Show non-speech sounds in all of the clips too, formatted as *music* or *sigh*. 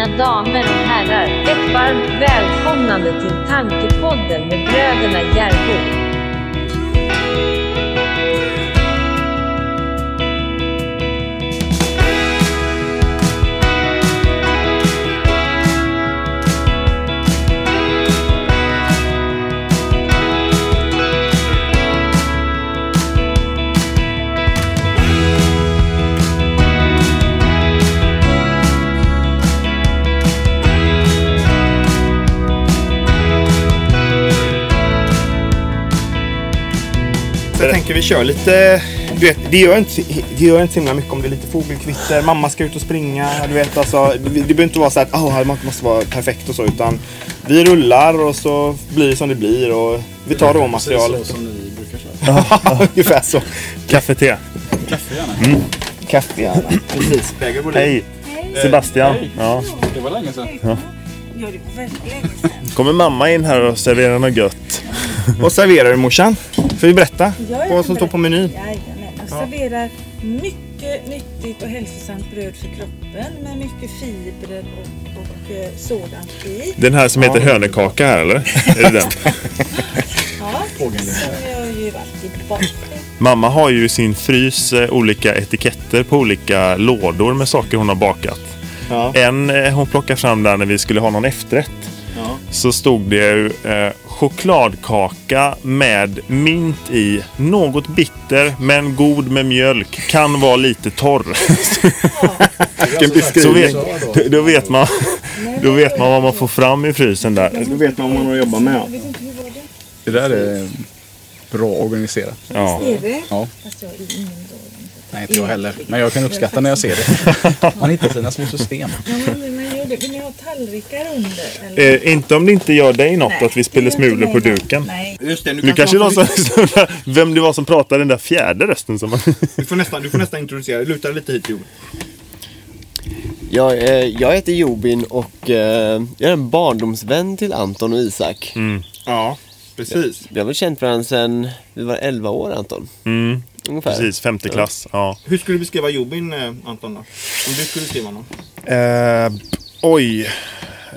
Mina damer och herrar, ett varmt välkomnande till Tankepodden med bröderna Järbo. Jag tänker vi kör lite... Du vet, det gör, inte, det gör inte så himla mycket om det är lite fågelkvitter, mamma ska ut och springa. Du vet, alltså, det, det behöver inte vara så att oh, det måste vara perfekt och så. Utan vi rullar och så blir det som det blir. Och vi tar råmaterialet. Precis så som ni brukar köra. *laughs* Ungefär så. Kaffe, te. Kaffe gärna. Kaffe gärna. Precis. Hej! Sebastian. Ja. Det var länge sedan. Ja, det var väldigt länge sedan. Kommer mamma in här och serverar något gött. *laughs* Vad serverar du morsan? Får vi berätta vad som står på menyn? Jajamän. Jag serverar mycket nyttigt och hälsosamt bröd för kroppen med mycket fibrer och, och eh, sådant i. Den här som heter hönökaka här eller? Är det den? *laughs* Ja, som jag ju alltid bakar. Mamma har ju i sin frys eh, olika etiketter på olika lådor med saker hon har bakat. Ja. En eh, hon plockade fram där när vi skulle ha någon efterrätt. Ja. Så stod det ju eh, chokladkaka med mint i. Något bitter men god med mjölk. Kan vara lite torr. *laughs* Vilken Så beskrivning. vet, då, vet man, då vet man vad man får fram i frysen där. Då vet man vad man har att jobba med. Det? Det där är bra organiserat. Ja. Är det? Ja. Nej, inte jag heller. Men jag kan uppskatta när jag ser det. *laughs* Man hittar sina små system. Ja, men man gör det. Vill ni ha tallrikar under? Eller? Eh, inte om det inte gör dig något Nej, att vi spelar inte smulor på duken. Nej. Just det, nu Nu kanske någon som, *laughs* vem det var som pratade den där fjärde rösten som man... du, får nästan, du får nästan introducera Luta lite hit Joel. Jag, eh, jag heter Jobin och eh, jag är en barndomsvän till Anton och Isak. Ja, precis. Vi har väl känt varandra sedan vi var 11 år Anton. Mm, Ungefär. precis, femte klass. Ja. Hur skulle du beskriva Jobin, eh, Anton? Då? Om du skulle beskriva honom. Eh, oj.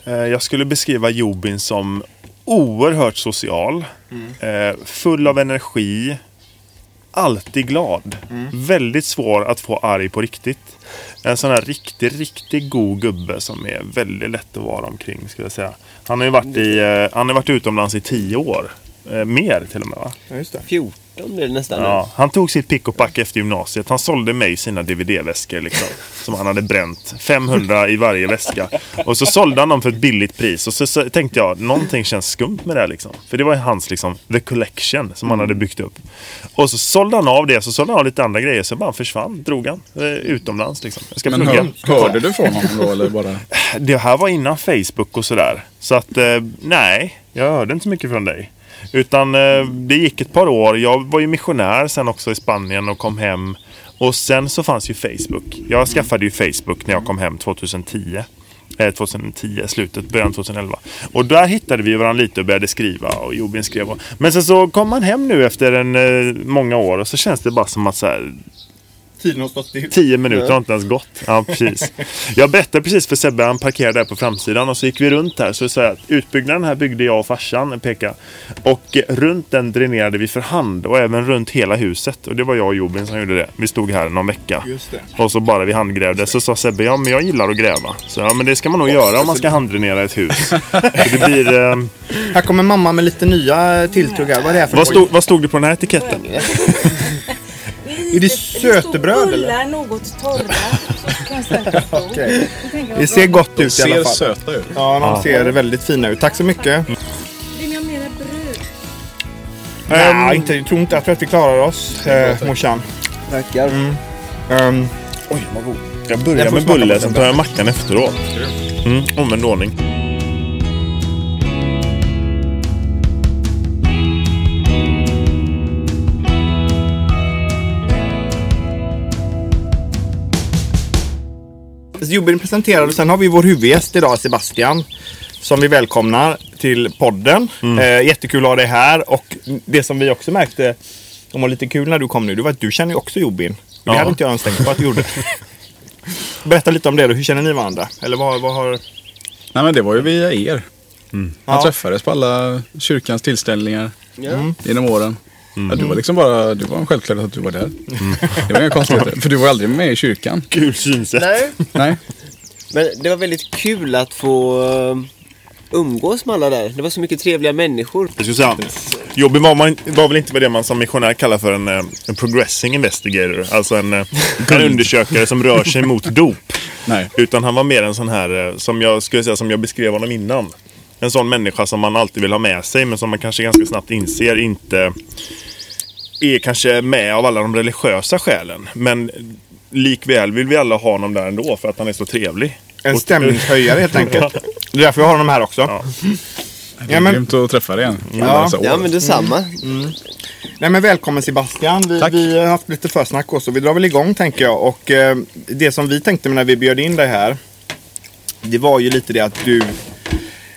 Eh, jag skulle beskriva Jobin som oerhört social. Eh, full av energi. Alltid glad. Väldigt svår att få arg på riktigt. En sån här riktig, riktigt god gubbe som är väldigt lätt att vara omkring skulle jag säga. Han har ju varit, i, eh, han har varit utomlands i tio år. Eh, mer till och med va? Ja, just det. 14 blir det nästan Ja, han tog sitt pick och pack efter gymnasiet. Han sålde mig sina DVD-väskor liksom, *laughs* som han hade bränt. 500 i varje väska. Och så sålde han dem för ett billigt pris. Och så, så tänkte jag, någonting känns skumt med det här liksom. För det var hans liksom, the collection som han hade byggt upp. Och så sålde han av det, så sålde han av lite andra grejer. Så bara försvann, drog han eh, utomlands liksom. Jag ska Men plugga. hör, hörde du från honom då eller bara? Det här var innan Facebook och sådär. Så att eh, nej, jag hörde inte så mycket från dig. Utan eh, det gick ett par år. Jag var ju missionär sen också i Spanien och kom hem. Och sen så fanns ju Facebook. Jag skaffade ju Facebook när jag kom hem 2010. Eh, 2010, slutet, början 2011. Och där hittade vi varandra lite och började skriva och Jobin skrev. Och, men sen så kom man hem nu efter en, eh, många år och så känns det bara som att så här, Tiden har stått still. Tio minuter har inte ens gått. Ja, precis. Jag berättade precis för Sebbe, han parkerade där på framsidan och så gick vi runt här. Så sa jag att utbyggnaden här byggde jag och farsan, peka. Och runt den dränerade vi för hand och även runt hela huset. Och det var jag och Jobin som gjorde det. Vi stod här någon vecka. Just det. Och så bara vi handgrävde. Så sa Sebbe, ja men jag gillar att gräva. Så ja men det ska man nog göra om man ska handdränera ett hus. Det blir... Eh, Här kommer mamma med lite nya tilltugg här. Vad är det här för vad, stod, vad stod det på den här etiketten? *laughs* Är det sötebröd, eller? Bullar något torra. så jag. Jag vad Det ser gott ut i alla Ser fall. söta ut. Ja, de ser väldigt fina ut. Tack så mycket. Vill ni ha mera bröd? Nej, inte, jag tror inte. Jag tror att vi klarar oss, eh, morsan. Tackar. Ehm, Oj, vad god. Jag Jag börjar får med smaka på bulle, den sen tar jag mackan efteråt. Mm, omvänd ordning. Jobben presenterad och sen har vi vår huvudgäst idag, Sebastian. Som vi välkomnar till podden. Eh, jättekul att ha dig här och det som vi också märkte som var lite kul när du kom nu, det var att du känner ju också Jobin. Det Ja. hade inte jag ens tänkt på att du gjorde. Berätta lite om det då. Hur känner ni varandra? Eller vad, vad har... Nej men det var ju via er. Man Ja. träffades på alla kyrkans tillställningar Ja. genom åren. Ja, du var liksom bara, det var en självklarhet att du var där. Det var inga konstigheter. För du var aldrig med i kyrkan. Kul synsätt. Nej, Nej. men det var väldigt kul att få eh, umgås med alla där. Det var så mycket trevliga människor. Jag skulle säga, jobbig var, man, var väl inte med det man som missionär kallar för en, eh, en progressing investigator. Alltså en, eh, en undersökare som rör sig mot dop. Nej. Utan han var mer en sån här, som jag skulle säga, som jag beskrev honom innan. En sån människa som man alltid vill ha med sig men som man kanske ganska snabbt inser inte är kanske med av alla de religiösa skälen. Men likväl vill vi alla ha honom där ändå för att han är så trevlig. En Och- stämningshöjare helt enkelt. *laughs* Det är därför jag har honom här också. Ja. Det är men- grymt att träffa dig igen. Ja. År. Ja, men detsamma. Nej men välkommen Sebastian. Vi, Tack. vi har haft lite försnack också. Vi drar väl igång tänker jag. Och eh, det som vi tänkte när vi bjöd in dig här. Det var ju lite det att du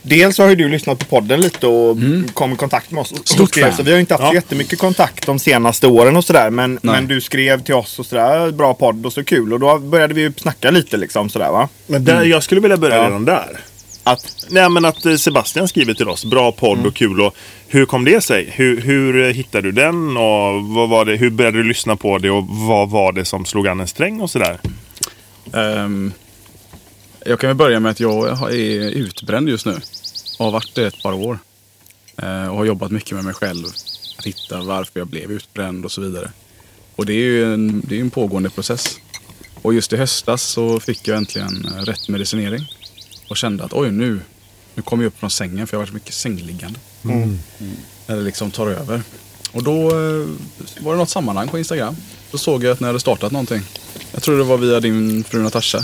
Dels har ju du lyssnat på podden lite och kom i kontakt med oss. Stort skrev, fan. Så vi har inte haft Ja. jättemycket kontakt de senaste åren och sådär. Men, Nej. men du skrev till oss och sådär. Bra podd och så kul. Och då började vi ju snacka lite liksom sådär va. Men där, jag skulle vilja börja Ja. redan där. Att, Nej men att eh, Sebastian skriver till oss, bra podd och kul. Och hur kom det sig? Hur, hur eh, hittade du den? Och vad var det, hur började du lyssna på det? Och vad var det som slog an en sträng och sådär? Ehm, jag kan väl börja med att jag är utbränd just nu. Har varit det ett par år. Eh, och har jobbat mycket med mig själv. Att hitta varför jag blev utbränd och så vidare. Och det är ju en, det är en pågående process. Och just i höstas så fick jag äntligen eh, rätt medicinering. Och kände att oj nu, nu kommer jag upp från sängen för jag har varit mycket sängliggande. Mm. Eller liksom tar över. Och då eh, var det något sammanhang på Instagram. Då såg jag att ni hade startat någonting. Jag tror det var via din fru Natasha.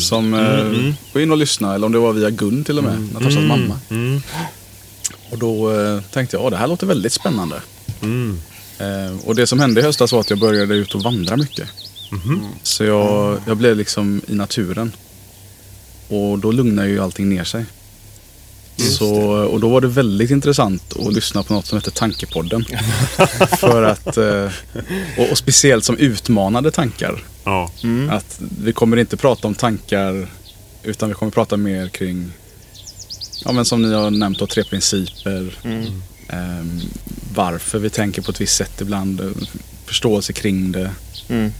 Som eh, var in och lyssnade. Eller om det var via Gun till och med. Natashas mamma. Och då eh, tänkte jag, "Ja, det här låter väldigt spännande. Eh, och det som hände i höstas var att jag började ut och vandra mycket. Så jag, jag blev liksom i naturen. Och då lugnar ju allting ner sig. Så, och då var det väldigt intressant att lyssna på något som heter Tankepodden. *laughs* För att, eh, och, och speciellt som utmanade tankar. Ja. Att vi kommer inte prata om tankar utan vi kommer prata mer kring, ja men som ni har nämnt då, tre principer. Ehm, varför vi tänker på ett visst sätt ibland. Förståelse kring det. Mm.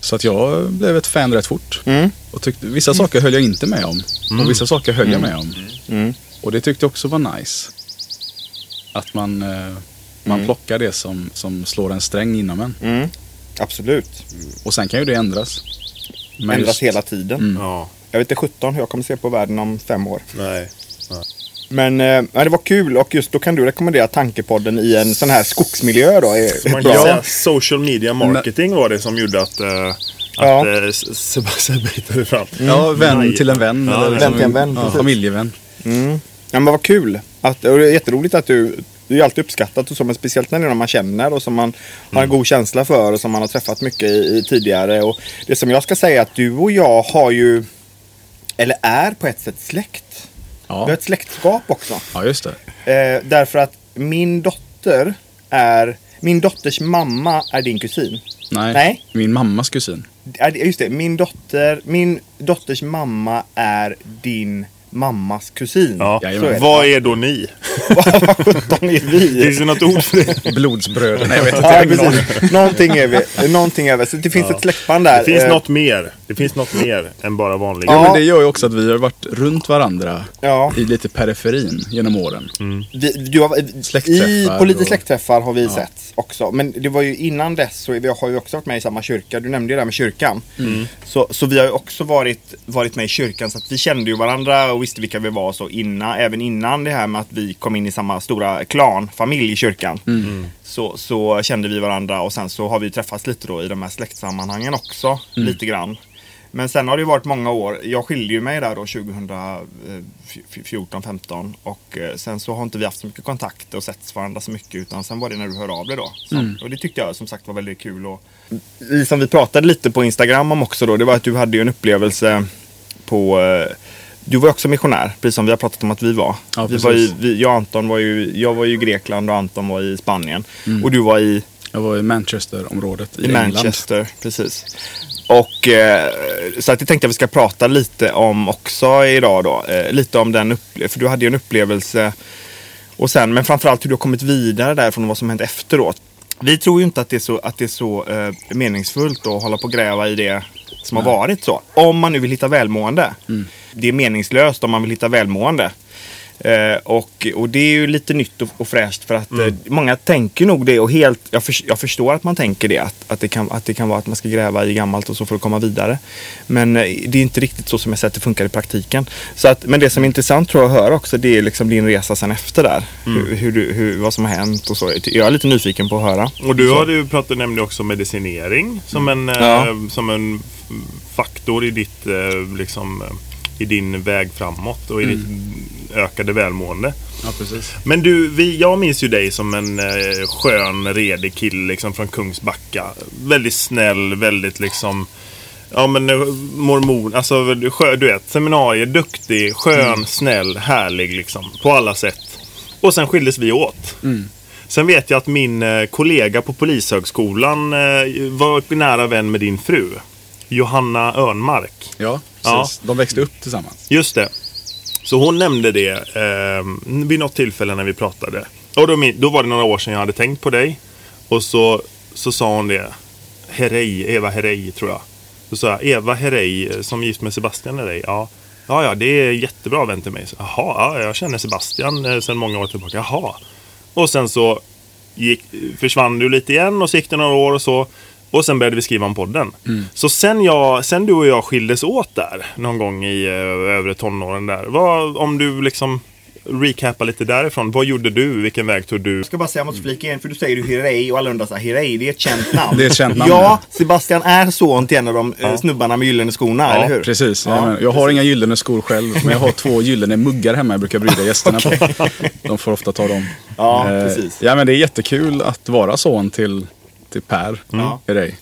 Så att jag blev ett fan rätt fort. Mm. Och tyckte, vissa saker höll jag inte med om. Och vissa saker höll jag med om. Mm. Och det tyckte jag också var nice. Att man, eh, man plockar det som, som slår en sträng inom en. Mm. Absolut. Och sen kan ju det ändras. Men Ändras just- hela tiden. Mm. ja. Jag vet inte 17 hur jag kommer se på världen om fem år. Nej. Men eh, ja, det var kul och just då kan du rekommendera Tankepodden i en sån här skogsmiljö då. Är Man kan bra. säga social media marketing var det som gjorde att, eh, att Ja. eh, Sebastian hittade fram. Ja, vän Nej. till en vän. Ja, eller vän till en vän, Ja, familjevän. Mm. Ja, men vad kul. Att, och det är jätteroligt att du det är alltid uppskattat och så, men speciellt när det är någon man känner och som man har en god känsla för och som man har träffat mycket i, i tidigare. Och det som jag ska säga är att du och jag har ju, eller är på ett sätt släkt. Vi har Ja. ett släktskap också. ja, just det. Eh, därför att min dotter är, min dotters mamma är din kusin. Nej, Nej. min mammas kusin. Ja, Just det, min dotter, min dotters mamma är din mammas kusin. Ja. Så är Jajamän. det. Vad är då ni? *laughs* Vad sjutton är vi? Finns det något ord för det? Blodsbröder. Nej, jag vet inte. *laughs* Ja, precis. Någonting är vi. Någonting är vi. Så det finns ett släktband där. Det finns Eh, något mer. Det finns något mer än bara vanliga. Ja, Ja. men det gör ju också att vi har varit runt varandra Ja. i lite periferin genom åren. Vi, du har, i, Släktträffar på lite och- släktträffar har vi sett också. Men det var ju innan dess så vi har ju också varit med i samma kyrka. Du nämnde ju det här med kyrkan. Mm. Så, så vi har ju också varit, varit med i kyrkan så att vi kände ju varandra och visste vilka vi var så innan, även innan det här med att vi kom in i samma stora klan, familj i kyrkan. Mm. Så, så kände vi varandra och sen så har vi träffats lite då i de här släktsammanhangen också. Mm. Lite grann. Men sen har det ju varit många år. Jag skilde ju mig där då 2014, 15 och eh, sen så har inte vi haft så mycket kontakt och setts varandra så mycket utan sen var det när du hörde av dig då. Så, Mm. Och det tyckte jag som sagt var väldigt kul. Och, som vi pratade lite på Instagram om också då, det var att du hade ju en upplevelse på eh, du var också missionär, precis som vi har pratat om att vi var. Ja, vi var i, vi, jag Anton var ju, jag var ju i Grekland och Anton var i Spanien. Mm. Och du var i Jag var i Manchesterområdet i, i England. Manchester, precis. Och eh, så att jag tänkte att vi ska prata lite om också idag då. Eh, lite om den upplevelsen, för du hade ju en upplevelse och sen, men framförallt hur du har kommit vidare därifrån och vad som hänt efteråt. Vi tror ju inte att det är så, att det är så eh, meningsfullt att hålla på och gräva i det som har varit så. Om man nu vill hitta välmående. Det är meningslöst om man vill hitta välmående. Eh, och, och det är ju lite nytt och, och fräscht för att eh, många tänker nog det och helt, jag, för, jag förstår att man tänker det. Att, att, det kan, att det kan vara att man ska gräva i gammalt och så för att komma vidare. Men eh, det är inte riktigt så som jag sett det funkar i praktiken. Så att, men det som är intressant tror jag att höra också det är liksom din resa sen efter där. Hur, hur, du- hur, vad som har hänt och så. Jag är lite nyfiken på att höra. Och du har ju pratat, nämnde också medicinering som en, Ja. eh, som en faktor i ditt eh, liksom eh, i din väg framåt och i ditt ökade välmående. Ja, precis. Men du, vi, jag minns ju dig som en eh, skön, redig kille liksom från Kungsbacka. Väldigt snäll, väldigt liksom Ja men eh, mormon, alltså skö, du vet, seminarier, duktig, skön, snäll, härlig liksom. På alla sätt. Och sen skildes vi åt. Sen vet jag att min eh, kollega på Polishögskolan eh, var nära vän med din fru. Johanna Örnmark. Ja, Ja. precis. De växte upp tillsammans. Just det. Så hon nämnde det eh, vid något tillfälle när vi pratade. Och då, då var det några år sedan jag hade tänkt på dig. Och så, så sa hon det. Herrey, Eva Herrey tror jag. Så sa jag, Eva Herrey som gift med Sebastian Herrey. Ja. Ja, ja, det är jättebra vän till mig. Så, Jaha, ja, jag känner Sebastian eh, sedan många år tillbaka. Jaha. Och sen så gick, försvann du lite igen och så gick det några år och så. Och sen började vi skriva om podden. Så sen, jag, sen du och jag skildes åt där någon gång i uh, övre tonåren där. Vad, om du liksom recapar lite därifrån. Vad gjorde du? Vilken väg tog du? Jag ska bara säga, jag måste flika in, för du säger ju Hirei och alla undrar så här, Hirei, det är ett känt *laughs* namn. Det är ett känt namn, Ja, ja. Sebastian är son till en av de eh, snubbarna med gyllene skorna, Ja, eller hur? Precis. Ja, Ja, jag har inga gyllene skor själv, men jag har två gyllene muggar hemma jag brukar bjuda gästerna på. *laughs* De får ofta ta dem. Ja, Eh, precis. Ja, men det är jättekul att vara son till, till Per Ja. i dig.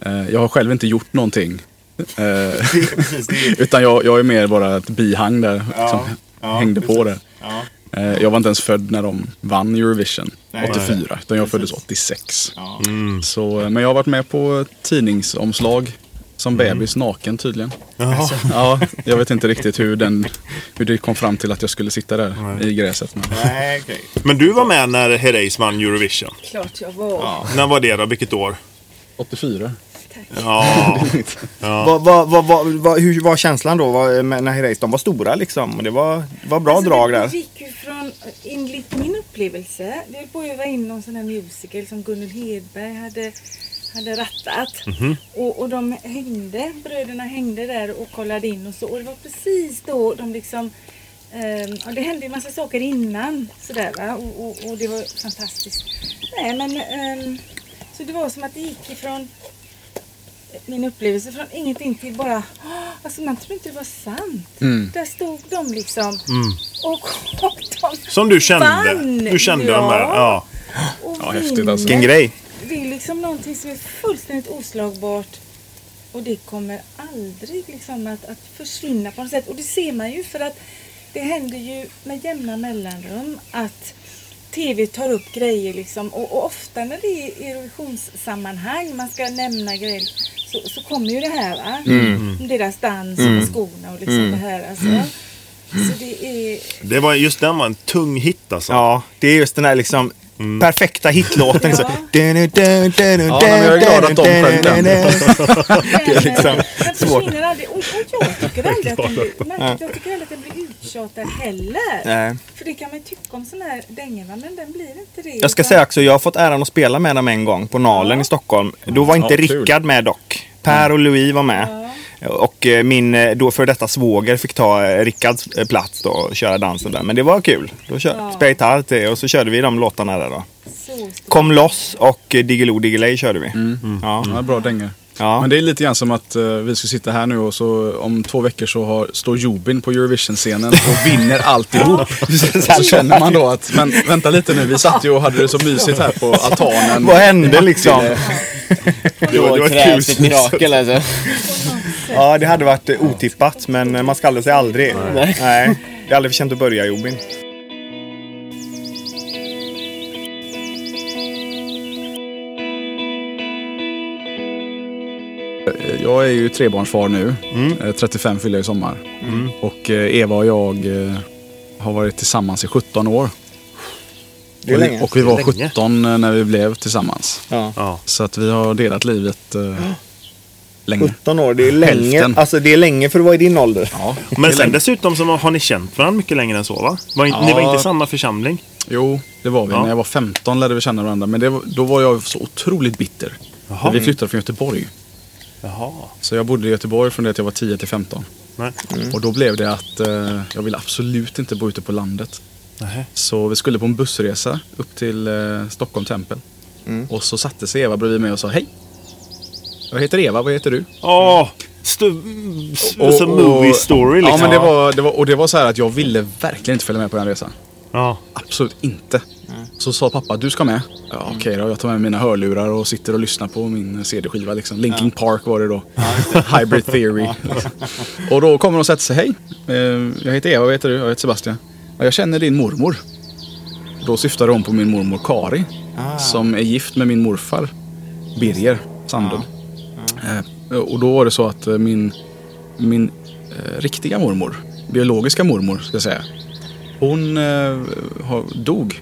Eh, Jag har själv inte gjort någonting. Eh, *laughs* precis, det Utan jag, jag är mer bara ett bihang där. Liksom, ja, hängde på där. ja, Eh, Jag var inte ens född när de vann Eurovision Nej. 84. Utan jag föddes 86. Så, eh, men jag har varit med på tidningsomslag som bebis naken tydligen. Ja, jag vet inte riktigt hur, den, hur det kom fram till att jag skulle sitta där i gräset. Men, nej, okej. Men du var med när Herreys vann Eurovision. Klart jag var. När var det då? Vilket år? 84. *laughs* Ja, Vad, vad, vad, vad, vad, hur var känslan då när Herreys, de var stora liksom? Det var, det var bra Alltså, drag det där. gick ju från, enligt min upplevelse, vi höll på att öva in någon sån här musical som Gunnel Hedberg hade, hade rattat. Mhm. Och, och de hängde, bröderna hängde där och kollade in och så. Och det var precis då de liksom ehm, och det hände ju massa saker innan sådär va och, och, och det var fantastiskt. Nej men ehm, så det var som att det gick ifrån min upplevelse från ingenting till bara, "Åh, alltså man trodde inte det var sant. Där stod de liksom och, och de som du kände. vann. Du kände ja. de här. Ja. Och Ja, häftigt alltså. Vilken grej. Det är liksom någonting som är fullständigt oslagbart och det kommer aldrig liksom att, att försvinna på något sätt. Och det ser man ju för att det händer ju med jämna mellanrum att TV tar upp grejer liksom och, och ofta när det är i Eurovisionssammanhang man ska nämna grejer så, så kommer ju det här va? Om Deras dans och skorna och liksom det här alltså. Så det är Det var, just den var en tung hit alltså. Ja, det är just den här liksom perfekta hitlåten. liksom. Ja. Ja, men jag är glad att de sjöng den. *laughs* Det är liksom den svårt. försvinner aldrig. Och, jag tycker aldrig att den blir, jag tycker aldrig att den blir uttjatad heller. Nej. För det kan man ju tycka om sån här dängor va, men den blir inte det. Jag ska säga också, jag har fått äran att spela med dem en gång på Nalen i Stockholm. Då var inte Ja. Rickard med dock. Per och Louis var med. Och eh, min eh, då för detta svåger fick ta eh, Rickards plats då och köra dansen där. Men det var kul. Då kör, Ja. spelade gitarr till och så körde vi de låtarna där då. Kom loss och Diggiloo Diggiley körde vi. Ja. Ja, bra dängor. Ja. Men det är lite grann som att eh, vi ska sitta här nu och så om två veckor så har, står Jobin på Eurovision-scenen och vinner alltihop. *laughs* så känner man då att, men vänta lite nu, vi satt ju och hade det så mysigt här på altanen. Vad hände liksom? *laughs* Det var, det var ett mirakel alltså. Ja, det hade varit eh, otippat men eh, man skallade sig aldrig. Nej. Det är aldrig för sent att börja Jobin. jag är ju trebarnsfar nu. Mm. Eh, 35 fyller jag i sommar. Och eh, Eva och jag eh, har varit tillsammans i 17 år. Det är och, länge. och vi var Det är länge. 17 när vi blev tillsammans. Ja. Ja. Så att vi har delat livet eh, länge. 17 år, det är länge. Hälften. Alltså det är länge för att vara i din ålder. Ja, Men sen länge. dessutom så har ni känt varandra mycket längre än så va? Var inte, Ni var Ja. inte samma församling? Jo, det var vi. Ja. När jag var 15 lärde vi känna varandra. Men det då var jag så otroligt bitter. För vi flyttade från Göteborg. Jaha. Så jag bodde i Göteborg från det att jag var 10 till 15. Nej. Och då blev det att eh, jag ville absolut inte bo ute på landet. Nej. Så vi skulle på en bussresa upp till eh, Stockholm tempel. Och så satte sig Eva bredvid mig och sa hej. Jag heter Eva, vad heter du? Åh! Stu- s- som movie story liksom. Ja, men det var, det var, och det var så här att jag ville verkligen inte följa med på den resan. Ja. Absolut inte. Så sa pappa, du ska med. Ja, Okej då, jag tar med mina hörlurar och sitter och lyssnar på min CD-skiva. Liksom. Linkin Park var det då. Hybrid Theory. *laughs* *laughs* och då kommer de och sätter sig, hej. eh, Jag heter Eva, vad heter du? Jag heter Sebastian. Ja, jag känner din mormor. Då syftar de på min mormor Kari. Som är gift med min morfar Birger Sandlund. Eh, Och då var det så att eh, min, min eh, riktiga mormor, biologiska mormor ska jag säga. Hon dog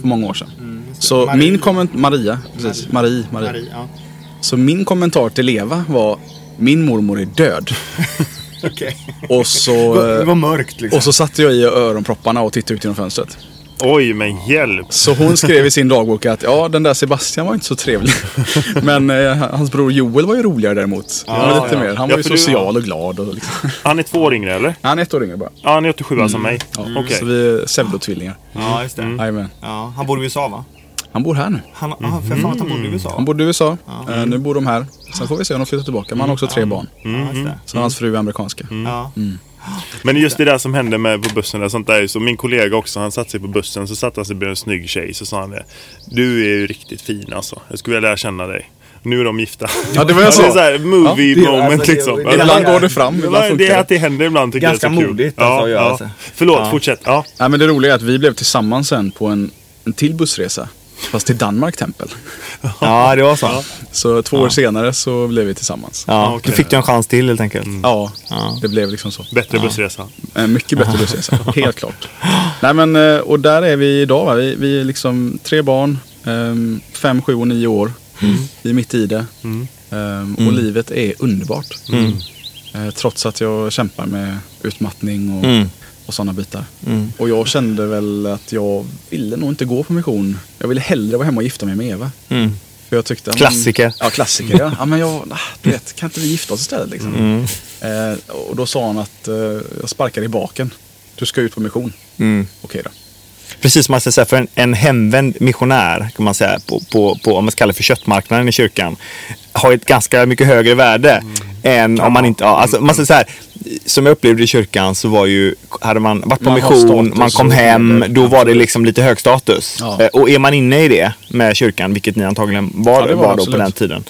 för många år sedan. Så Marie. min kommentar, Maria, precis, Marie, Marie. Marie, ja. Så min kommentar till Eva var, min mormor är död. *laughs* Okej. Och så, Det var mörkt liksom. och så satte jag i öronpropparna och tittade ut genom fönstret. Oj, men hjälp. Så hon skrev i sin dagbok att ja, den där Sebastian var inte så trevlig. *laughs* Men eh, hans bror Joel var ju roligare däremot. Han var lite ja. mer. Han Ja, var ju för du- social och glad. Och liksom. Han är två år yngre eller? Han är ett år yngre bara. Ja, han är 87 som mig. Ja, Okej. Så vi är pseudotvillingar. Ja, just det. Jajamän. Ja, han bor i USA va? Han bor här nu. Han, mm. För fan att han bodde i USA. Han bodde i USA. Eh, nu bor de här. Sen får vi se om de flyttar tillbaka. Men han har också tre barn. Ja, just det. Så hans fru är amerikanska. Ja. Men just det där som hände med på bussen där, sånt där så. Min kollega också, han satte sig på bussen så satte han sig bredvid en snygg tjej så sa han det. Du är ju riktigt fin alltså. Jag skulle vilja lära känna dig. Nu är de gifta. Ja, det var jag *laughs* det sa. så här movie Ja, det- moment alltså, det- liksom. det- Ja, Ibland går det fram, det, det är att det. det händer ibland tycker Ganska jag är så kul. modigt, alltså, att göra ja. så. Förlåt, Ja. fortsätt. Ja. Nej, men det roliga är att vi blev tillsammans sen på en, en till bussresa. Fast till Danmark tempel. ja, det var så. Ja, Så två år senare så blev vi tillsammans. ja. Då fick du en chans till helt enkelt. Ja, Ja. det blev liksom så. Bättre bussresa. En mycket bättre bussresa, *laughs* helt klart. Nej men, eh, och där är vi idag. Va? Vi, vi är liksom tre barn, ehm, fem, sju och nio år. Vi är mitt i det. Ehm, Och livet är underbart. Eh, Trots att jag kämpar med utmattning och, Mm. Och sådana bitar. Och jag kände väl att jag ville nog inte gå på mission. Jag ville hellre vara hemma och gifta mig med Eva. Mm. För jag tyckte, ja, men- Klassiker. Ja, klassiker ja. ja men jag, ah, du vet, kan inte vi gifta oss istället liksom? Mm. Eh, och då sa han att eh, jag sparkar i baken. Du ska ut på mission. Mm. Okej då. Precis som man ska säga, för en, en hemvänd missionär kan man säga på, på, på, om man ska kalla det för köttmarknaden i kyrkan, har ett ganska mycket högre värde än om man inte, ja, alltså, man säga så här, som jag upplevde i kyrkan så var ju, hade man varit på Man mission, man kom hem, då var det liksom lite hög status. Ja. Eh, Och är man inne i det med kyrkan, vilket ni antagligen var, Ja, var var, då på den tiden,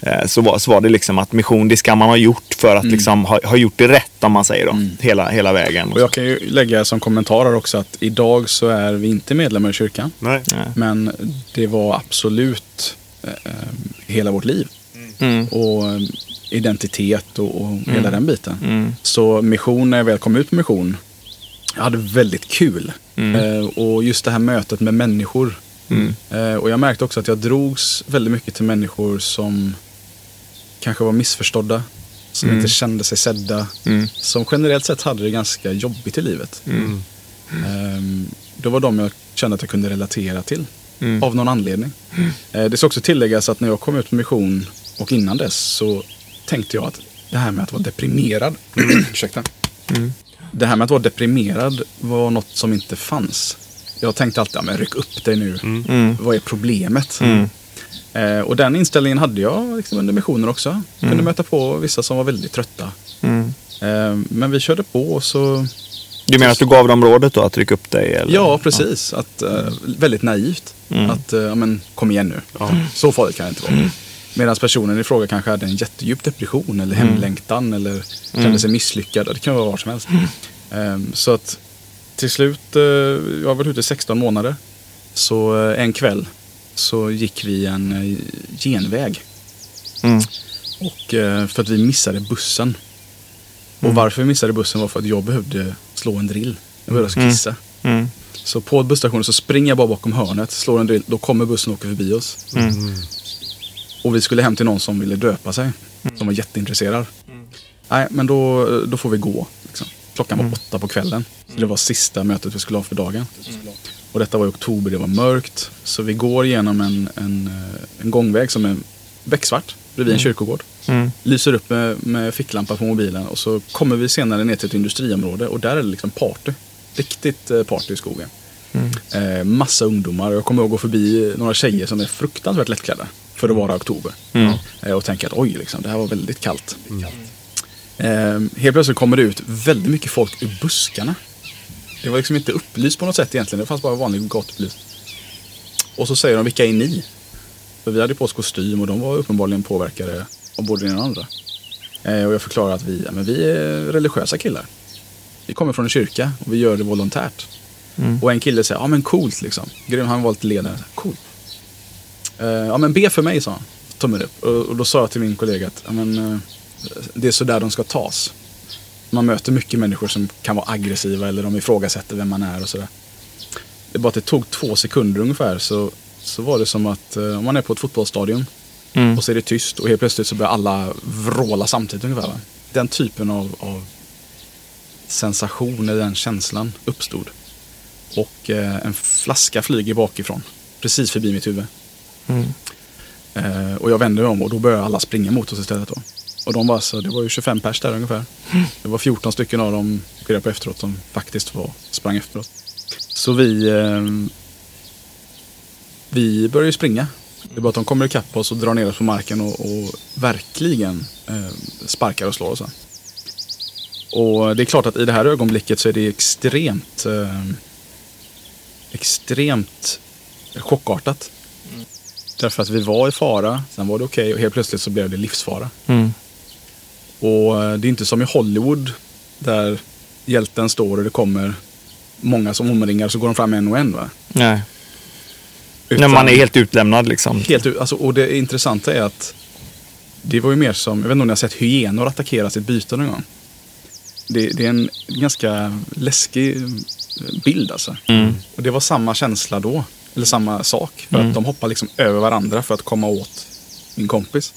eh, så var, så var det liksom att mission, det ska man ha gjort för Mm. att liksom ha, ha gjort det rätt om man säger då, hela, hela vägen. Och jag kan ju lägga som kommentarer också att idag så är vi inte medlemmar i kyrkan. Nej. Men det var absolut eh, eh, hela vårt liv. Mm. Och eh, identitet och, och hela den biten. Mm. Så mission, när jag väl kom ut på mission, jag hade väldigt kul. Mm. Eh, och just det här mötet med människor. Eh, och jag märkte också att jag drogs väldigt mycket till människor som kanske var missförstådda. Som inte kände sig sedda. Mm. Som generellt sett hade det ganska jobbigt i livet. Ehm, det var de jag kände att jag kunde relatera till. Mm. Av någon anledning. Eh, det ska också tilläggas att när jag kom ut på mission och innan dess så tänkte jag att det här med att vara deprimerad. *clears throat* ursäkta. Det här med att vara deprimerad var något som inte fanns. Jag tänkte alltid, ja, men ryck upp dig nu. Vad är problemet? Eh, och den inställningen hade jag liksom under missionen också. Kunde möta på vissa som var väldigt trötta. Mm. Eh, men vi körde på och så Du menar att du gav dem rådet då att rycka upp dig? Eller? Ja, precis. Att, eh, väldigt naivt. Att, eh, ja, men kom igen nu. Så farligt kan det inte vara. Medan personen i fråga kanske hade en jättedjup depression eller hemlängtan eller kände sig misslyckad. Det kan vara vad som helst. Ehm, så att till slut, eh, jag har varit ute i 16 månader. Så eh, en kväll så gick vi en eh, genväg. Mm. Och för att vi missade bussen. Och varför vi missade bussen var för att jag behövde slå en drill. Jag behövde alltså kissa. Mm. Så på busstationen så springer jag bara bakom hörnet, slår en drill, då kommer bussen och åker förbi oss. Och vi skulle hem till någon som ville döpa sig. Som var jätteintresserad. Nej, men då, då får vi gå. Liksom. Klockan var åtta på kvällen. Så det var sista mötet vi skulle ha för dagen. Och detta var i oktober, det var mörkt. Så vi går genom en, en, eh, en gångväg som är becksvart bredvid en kyrkogård. Mm. Lyser upp med, med ficklampa på mobilen och så kommer vi senare ner till ett industriområde och där är det liksom party. Riktigt eh, party i skogen. Eh, massa ungdomar. Jag kommer ihåg att gå förbi några tjejer som är fruktansvärt lättklädda. För att vara oktober. Eh, och tänka att oj, liksom, det här var väldigt kallt. Eh, helt plötsligt kommer det ut väldigt mycket folk ur buskarna. Det var liksom inte upplyst på något sätt egentligen. Det fanns bara vanlig gatubelys. Och så säger de, vilka är ni? För vi hade på oss kostym och de var uppenbarligen påverkade av både det ena och andra. Eh, och jag förklarar att vi, ja, men vi är religiösa killar. Vi kommer från en kyrka och vi gör det volontärt. Och en kille säger, ja men coolt liksom. Grym, han var lite ledare. Coolt. Eh, ja men be för mig, sa han. Tummen upp. Och, och då sa jag till min kollega att, ja men eh, det är så där de ska tas. Man möter mycket människor som kan vara aggressiva eller de ifrågasätter vem man är och sådär. Det är bara att det tog två sekunder ungefär så, så var det som att eh, om man är på ett fotbollsstadion Mm. och så är det tyst och helt plötsligt så börjar alla vråla samtidigt ungefär. Va? Den typen av, av sensation, eller den känslan uppstod. Och eh, en flaska flyger bakifrån, precis förbi mitt huvud. Mm. Eh, och jag vänder mig om och då börjar alla springa mot oss istället. Då. Och de var så, det var ju 25 pers där ungefär. Det var 14 stycken av dem, fick jag på efteråt, som faktiskt var, sprang efter oss. Så vi, eh, vi började ju springa. Det är bara att de kommer ikapp oss och drar ner oss på marken och, och verkligen eh, sparkar och slår oss. Och det är klart att i det här ögonblicket så är det extremt eh, extremt chockartat. Därför att vi var i fara, sen var det okej och helt plötsligt så blev det livsfara. Mm. Och eh, det är inte som i Hollywood där hjälten står och det kommer många som omringar så går de fram en och en. Va? Nej. Utan- När man är helt utlämnad liksom. Helt alltså, och det intressanta är att det var ju mer som, jag vet inte om ni har sett hyenor attackera sitt byte någon gång. Det, det är en ganska läskig bild alltså. Och det var samma känsla då, eller samma sak. För att de hoppar liksom över varandra för att komma åt min kompis.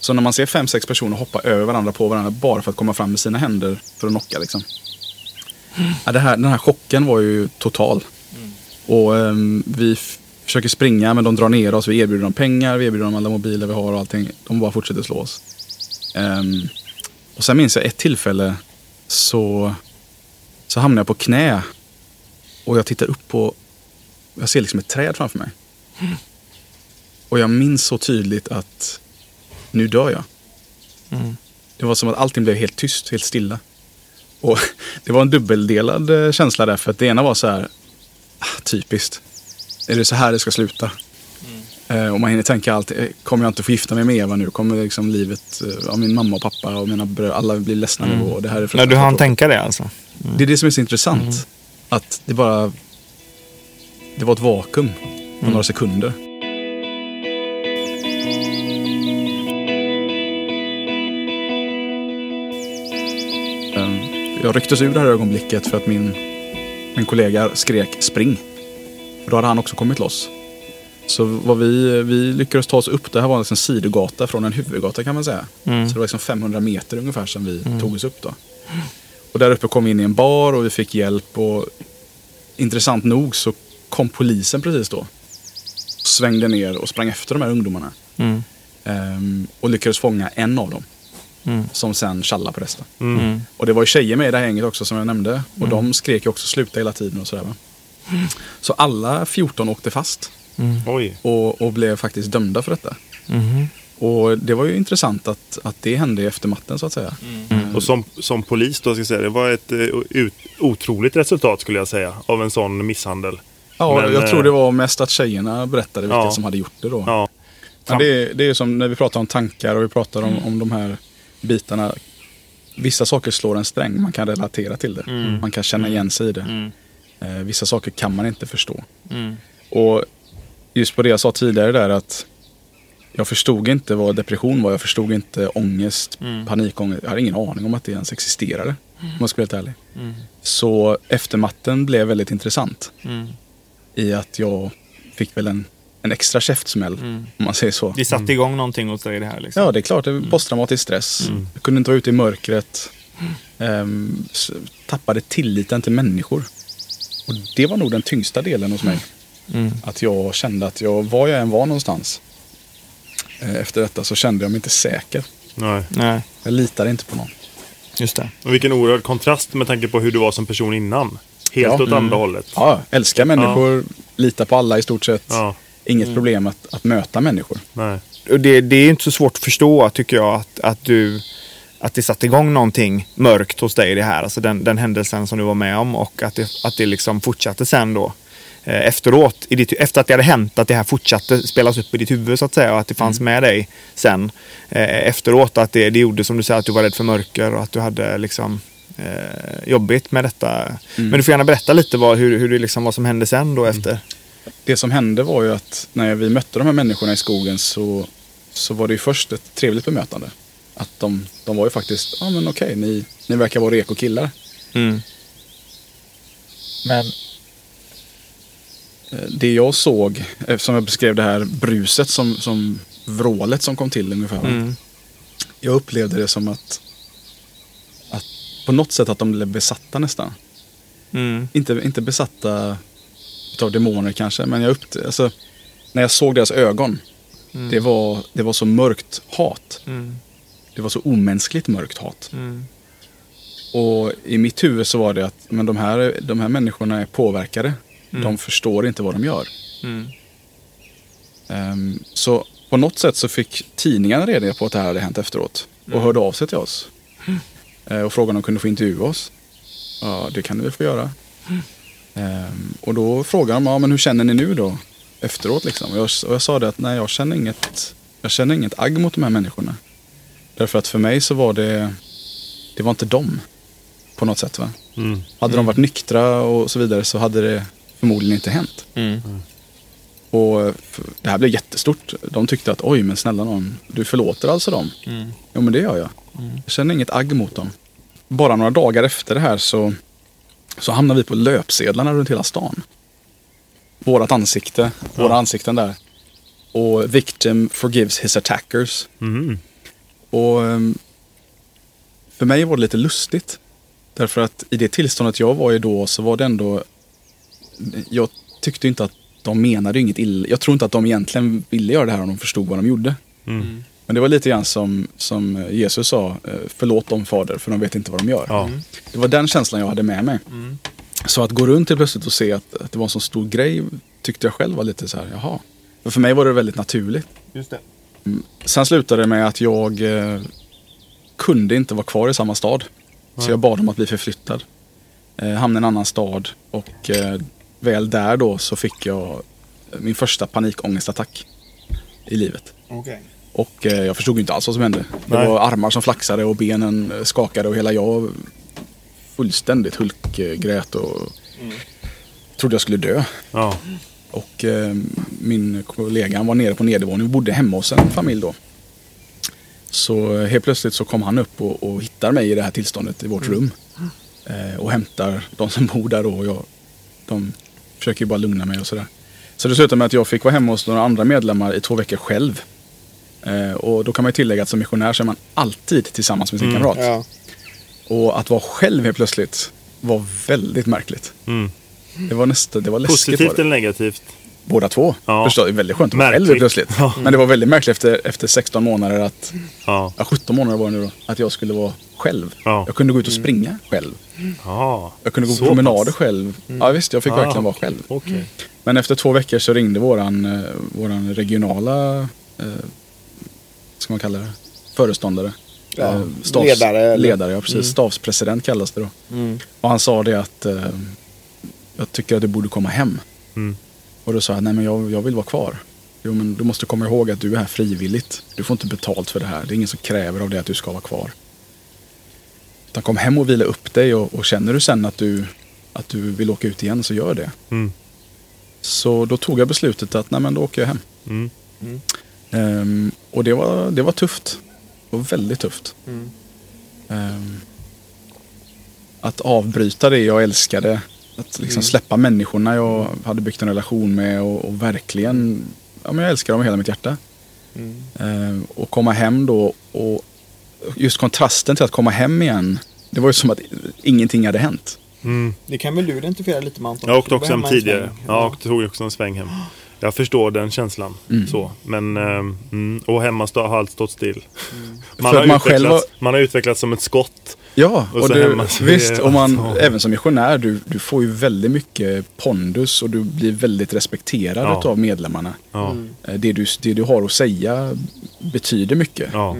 Så när man ser fem, sex personer hoppa över varandra på varandra bara för att komma fram med sina händer för att knocka liksom. Ja, det här, den här chocken var ju total. Och ehm, vi försöker springa men de drar ner oss. Vi erbjuder dem pengar, vi erbjuder dem alla mobiler vi har och allting. De bara fortsätter slå oss. Ehm, och sen minns jag ett tillfälle så, så hamnade jag på knä. Och jag tittar upp på, jag ser liksom ett träd framför mig. Och jag minns så tydligt att nu dör jag. Det var som att allting blev helt tyst, helt stilla. Och *laughs* det var en dubbeldelad eh, känsla där. För att det ena var så här, ah, typiskt. Är det så här det ska sluta? Eh, och man hinner tänka allt, eh, kommer jag inte få gifta mig med Eva nu? Kommer liksom livet av min mamma och pappa och mina bröder, alla blir ledsna nu. Och det här är När du hann tänka det alltså. Det är det som är så intressant. Att det bara... Det var ett vakuum på några sekunder. Ehm, Jag rycktes ur det här ögonblicket för att min, min kollega skrek spring. Och då hade han också kommit loss. Så vad vi, vi lyckades ta oss upp. Det här var liksom en sidogata från en huvudgata kan man säga. Så det var liksom 500 meter ungefär som vi tog oss upp då. Och där uppe kom vi in i en bar och vi fick hjälp. Och intressant nog så kom polisen precis då. Svängde ner och sprang efter de här ungdomarna. Mm. Ehm, och lyckades fånga en av dem. Mm. Som sen tjallade på resten. Mm. Och det var ju tjejer med i det här gänget också som jag nämnde. Och de skrek ju också sluta hela tiden och sådär va. Så alla 14 åkte fast. Oj. Och, och blev faktiskt dömda för detta. Mhm. Och det var ju intressant att, att det hände i eftermatten så att säga. Och som, som polis då, ska jag säga, det var ett eh, ut, otroligt resultat skulle jag säga av en sån misshandel. Ja, Men, jag eh, tror det var mest att tjejerna berättade vilka Ja. som hade gjort det då. Ja. Men det, är, det är som när vi pratar om tankar och vi pratar om, om de här bitarna. Vissa saker slår en sträng, man kan relatera till det. Man kan känna igen sig i det. Eh, vissa saker kan man inte förstå. Och just på det jag sa tidigare där att Jag förstod inte vad depression var. Jag förstod inte ångest, Mm. panikångest. Jag hade ingen aning om att det ens existerade. Om jag ska vara helt ärlig. Mm. Så eftermatten blev väldigt intressant. Mm. I att jag fick väl en, en extra käftsmäll. Mm. Om man säger så. Det satte igång någonting hos dig det här liksom. Ja, det är klart. Det posttraumatisk stress. Jag kunde inte vara ute i mörkret. Ehm, s- tappade tilliten till människor. Och det var nog den tyngsta delen hos mig. Mm. Att jag kände att jag, var jag än var någonstans. eh, Efter detta så kände jag mig inte säker. Nej. Nej, Jag litade inte på någon. just det. Och vilken oerhörd kontrast med tanke på hur du var som person innan. Helt Ja. åt andra hållet. Ja, älskar människor, litar på alla i stort sett. Ja. Inget problem att, att möta människor. Nej. Och det, det är inte så svårt att förstå tycker jag att, att du att det satte igång någonting mörkt hos dig det här. Alltså den, den händelsen som du var med om och att det, att det liksom fortsatte sen då. Eh, efteråt, i ditt, efter att det hade hänt, att det här fortsatte spelas upp i ditt huvud så att säga och att det fanns med dig sen eh, efteråt. Att det, det gjorde som du säger att du var rädd för mörker och att du hade liksom eh, jobbigt med detta. Men du får gärna berätta lite vad, hur, hur det liksom, vad som hände sen då efter. Det som hände var ju att när vi mötte de här människorna i skogen så, så var det ju först ett trevligt bemötande. Att de, de var ju faktiskt, ja men okej, ni, ni verkar vara reko killar. Mm. Men eh, det jag såg, eftersom jag beskrev det här bruset som, som vrålet som kom till ungefär. Mm. Jag upplevde det som att på något sätt att de blev besatta nästan. Mm. Inte, inte besatta av demoner kanske, men jag upp, alltså, när jag såg deras ögon. Det, var, det var så mörkt hat. Mm. Det var så omänskligt mörkt hat. Mm. Och i mitt huvud så var det att men de, här, de här människorna är påverkade. De förstår inte vad de gör. Mm. Ehm, så på något sätt så fick tidningarna reda på att det här hade hänt efteråt. Och hörde av sig till oss. *laughs* Eh, och frågade om de kunde få intervjua oss. Ja, det kan ni väl få göra. Ehm, och då frågade de, ja men hur känner ni nu då? Efteråt liksom. Och jag, och jag sa det att nej, jag känner inget, jag känner inget agg mot de här människorna. Därför att för mig så var det, det var inte dem. På något sätt va. Mm. Hade de varit nyktra och så vidare så hade det förmodligen inte hänt. Mm. Och f- det här blev jättestort. De tyckte att oj men snälla någon, du förlåter alltså dem? Mm. Jo men det gör jag. Jag känner inget agg mot dem. Bara några dagar efter det här så, så hamnade vi på löpsedlarna runt hela stan. Vårat ansikte, våra ansikten där. Och victim forgives his attackers. Mm. Och ehm, för mig var det lite lustigt. Därför att i det tillståndet jag var i då så var det ändå... Jag tyckte inte att de menade inget illa. Jag tror inte att de egentligen ville göra det här om de förstod vad de gjorde. Mm. Men det var lite grann som, som Jesus sa, eh, förlåt dem fader för de vet inte vad de gör. Ja. Det var den känslan jag hade med mig. Så att gå runt helt plötsligt och se att, att det var en så stor grej tyckte jag själv var lite så här, jaha. För, för mig var det väldigt naturligt. Just det. Sen slutade det med att jag eh, kunde inte vara kvar i samma stad. Så jag bad om att bli förflyttad. Eh, hamnade i en annan stad och eh, väl där då så fick jag min första panikångestattack i livet. Okej. Och eh, jag förstod inte alls vad som hände. Det Nej. var armar som flaxade och benen skakade och hela jag fullständigt hulkgrät och trodde jag skulle dö. Ja. Och eh, min kollega var nere på nedervåningen. Vi bodde hemma hos en familj då. Så eh, helt plötsligt så kom han upp och, och hittar mig i det här tillståndet i vårt rum. Eh, och hämtar de som bor där då. Och jag, de försöker ju bara lugna mig och sådär. Så det slutade med att jag fick vara hemma hos några andra medlemmar i två veckor själv. Eh, och då kan man ju tillägga att som missionär så är man alltid tillsammans med sin kamrat. Ja. Och att vara själv helt plötsligt var väldigt märkligt. Mm. Det var nästan, det var läskigt. Positivt eller negativt? Båda två. Ja. Förstår, det är väldigt skönt att vara själv plötsligt. Ja. Men det var väldigt märkligt efter, efter 16 månader att, Ja. ja 17 månader var det nu då, att jag skulle vara själv. Ja. Jag kunde gå ut och springa själv. Ja. Jag kunde gå Så på promenader pass. själv. Ja visst, jag fick verkligen vara själv. Okej. Men efter två veckor så ringde våran, eh, våran regionala, eh, ska man kalla det, föreståndare. Ja, Eh, ledare, eller? Ledare, ja precis. Stavspresident kallas det då. Mm. Och han sa det att eh, jag tycker att du borde komma hem. Mm. Och då sa jag, nej men jag, jag vill vara kvar. Jo men du måste komma ihåg att du är här frivilligt. Du får inte betalt för det här. Det är ingen som kräver av dig att du ska vara kvar. Utan kom hem och vila upp dig och, och känner du sen att du, att du vill åka ut igen så gör det. Mm. Så då tog jag beslutet att nej men då åker jag hem. Mm. Ehm, och det var, det var tufft. Det var väldigt tufft. Ehm, att avbryta det jag älskade. Att liksom släppa människorna jag hade byggt en relation med och, och verkligen, ja men jag älskar dem med hela mitt hjärta. Ehm, och komma hem då och just kontrasten till att komma hem igen. Det var ju som att ingenting hade hänt. Det kan väl du identifiera lite med Anton? Jag åkte också hem tidigare. Ja, jag tog också en sväng hem. Jag förstår den känslan. Så. Men, mm, och hemma stå, har allt stått still. Man, För har man själv utvecklats, har- man har utvecklats som ett skott. Ja, Och och, du, visst, och man, allt. även som missionär, du, du får ju väldigt mycket pondus och du blir väldigt respekterad Ja. av medlemmarna. Ja. Eh, Det, du, det du har att säga betyder mycket. Ja.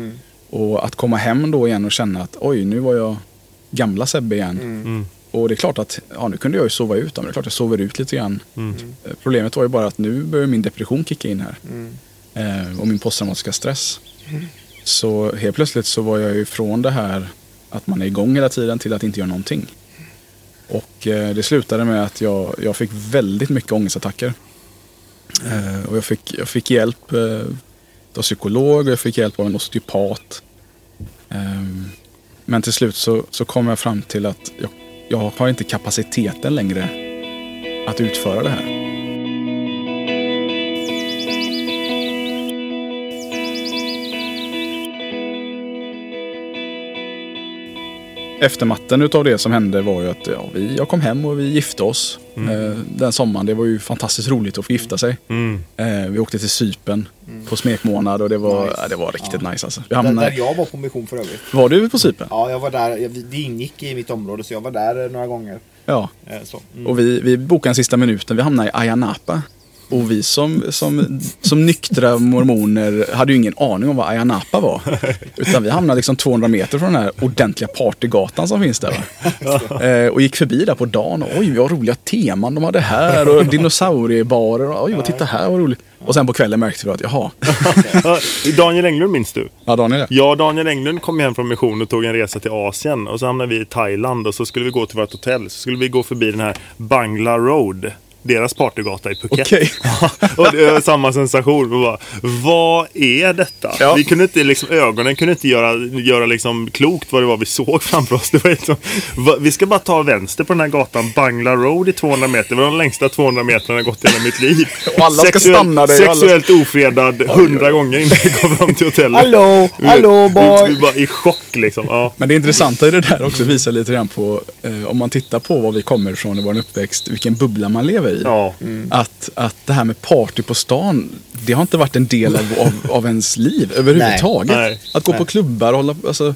Och att komma hem då igen och känna att oj, nu var jag gamla Sebbe igen. Mm. Och det är klart att, ja nu kunde jag ju sova ut, men det är klart jag sover ut lite grann. Mm. Eh, Problemet var ju bara att nu börjar min depression kicka in här. Eh, och min posttraumatiska stress. Så helt plötsligt så var jag ju från det här att man är igång hela tiden till att inte göra någonting. Och eh, det slutade med att jag, jag fick väldigt mycket ångestattacker. Eh, och jag fick, jag fick hjälp eh, av psykolog och jag fick hjälp av en osteopat. Ehm, men till slut så, så kom jag fram till att jag, jag har inte kapaciteten längre att utföra det här. Eftermatten utav det som hände var ju att ja, vi, jag kom hem och vi gifte oss. Eh, den sommaren, det var ju fantastiskt roligt att få gifta sig. Mm. Eh, vi åkte till Sypen på smekmånad och det var, Nice. ja, det var riktigt nice alltså. Vi Där, hamnade, där jag var på mission för övrigt. Var du på Sypen? Ja, jag var där. Det ingick i mitt område så jag var där eh, några gånger. Ja. Eh, Så. Mm. Och vi, vi bokade en sista minuten, vi hamnade i Ayia Napa. Och vi som, som, som nyktra mormoner hade ju ingen aning om vad Ayia Napa var. Utan vi hamnade liksom 200 meter från den här ordentliga partygatan som finns där. Eh, och gick förbi där på dagen och oj vad roliga teman de hade här och dinosauriebarer. Och, oj vad titta här vad roligt. Och sen på kvällen märkte vi att jaha, Ja, Daniel Englund minns du? ja Daniel och Daniel Englund kom hem från mission och tog en resa till Asien. Och så hamnade vi i Thailand och så skulle vi gå till vårt hotell. Så skulle vi gå förbi den här Bangla Road. Deras partygata i Phuket. Okej. *laughs* och det var samma sensation. Vi bara, vad är detta? Ja. Vi kunde inte, liksom, ögonen kunde inte göra, göra liksom, klokt vad det var vi såg framför oss. Det var liksom, va, vi ska bara ta vänster på den här gatan, Bangla Road i 200 meter. Det var de längsta 200 meterna jag gått i hela mitt liv. *laughs* Och alla ska stanna där, alla- Sexuellt ofredad 100 gånger innan vi kom fram till hotellet. Hallå, Vi- hallå vi, boy! vi var i chock liksom. Ja. Men det intressanta i det där också visar lite grann på, eh, om man tittar på var vi kommer ifrån i vår uppväxt, vilken bubbla man lever i. Ja. Att, att det här med party på stan, det har inte varit en del av, av, av ens liv överhuvudtaget. Nej. Att gå Nej. på klubbar och, hålla, alltså,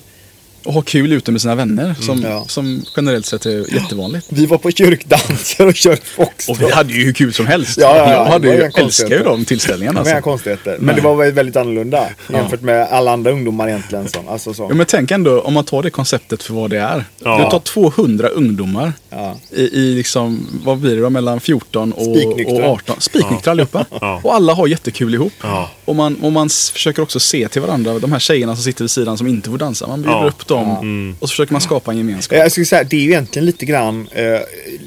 och ha kul ute med sina vänner, som, Ja. som generellt sett är jättevanligt. Vi var på kyrkdanser och körde foxtrot. Och vi hade ju hur kul som helst. Ja, ja, ja. jag hade ju, älskar ju de tillställningarna. Var inga Alltså. konstigheter. Men Nej. det var väldigt, annorlunda jämfört med alla andra ungdomar egentligen. Så. Alltså så. Ja, men tänk ändå om man tar det konceptet för vad det är. Ja. Du tar 200 ungdomar i, i liksom, vad blir det då, mellan 14 och, och 18. Spiknyktra allihopa. Ja. Och alla har jättekul ihop. Och, man, och man försöker också se till varandra, de här tjejerna som sitter vid sidan som inte får dansa. Man bjuder upp dem Mm. och så försöker man skapa en gemenskap. Jag skulle säga, det är ju egentligen lite grann, eh,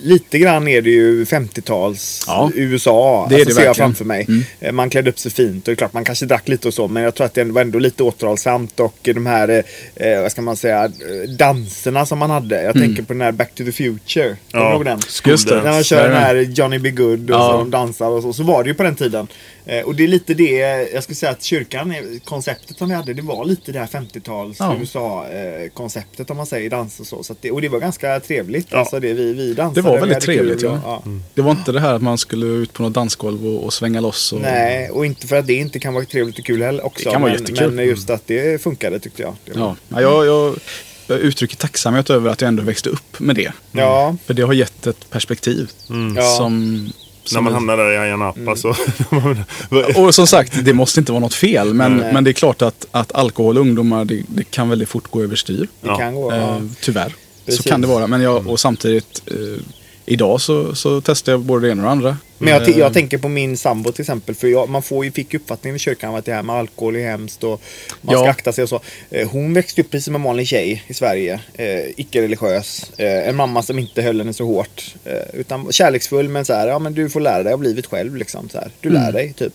lite grann är det ju 50-tals Ja. USA. Det är alltså, det ser jag framför mig. Mm. Eh, Man klädde upp sig fint och klart man kanske drack lite och så. Men jag tror att det var ändå lite återhållsamt och de här, eh, eh, vad ska man säga, danserna som man hade. Jag Mm. tänker på den här Back to the Future. Ja. den? Just det. När man kör den här Johnny B. Good och Ja. så de dansar och så. Så var det ju på den tiden. Eh, och det är lite det, jag skulle säga att kyrkan, eh, konceptet som vi hade, det var lite det här 50-tals Ja. USA-konceptet om man säger dans och så. så det, och det var ganska trevligt. Ja. Alltså det, vi, vi dansade. Det var väldigt trevligt kul ja. ja. Det var inte det här att man skulle ut på något dansgolv och, och svänga loss. Och, Nej, och inte för att det inte kan vara trevligt och kul heller också. Det kan vara men, jättekul. men just att det funkade tyckte jag. Var, Ja. Ja, jag, jag, jag uttrycker tacksamhet över att jag ändå växte upp med det. ja. För det har gett ett perspektiv. Ja. Som, När man hamnar där i Ayia Napa Mm. så... *laughs* Och som sagt, det måste inte vara något fel. Men, Nej. men det är klart att, att alkohol och ungdomar, det, det kan väldigt fort gå överstyr. Det Ja. kan gå. Eh, Ja. tyvärr. Precis. Så kan det vara. Men jag, och samtidigt, eh, idag så, så testar jag både det ena och det andra. Men jag, t- Eh, jag tänker på min sambo till exempel. För jag, man får ju, fick uppfattningen i kyrkan att det här med alkohol är hemskt och man ska Ja. akta sig och så. Eh, Hon växte upp precis som en vanlig tjej i Sverige. Eh, Icke-religiös. Eh, en mamma som inte höll henne så hårt. Eh, utan kärleksfull men så här, ja men du får lära dig, jag har blivit själv liksom. Så här. Du lär Mm. dig typ.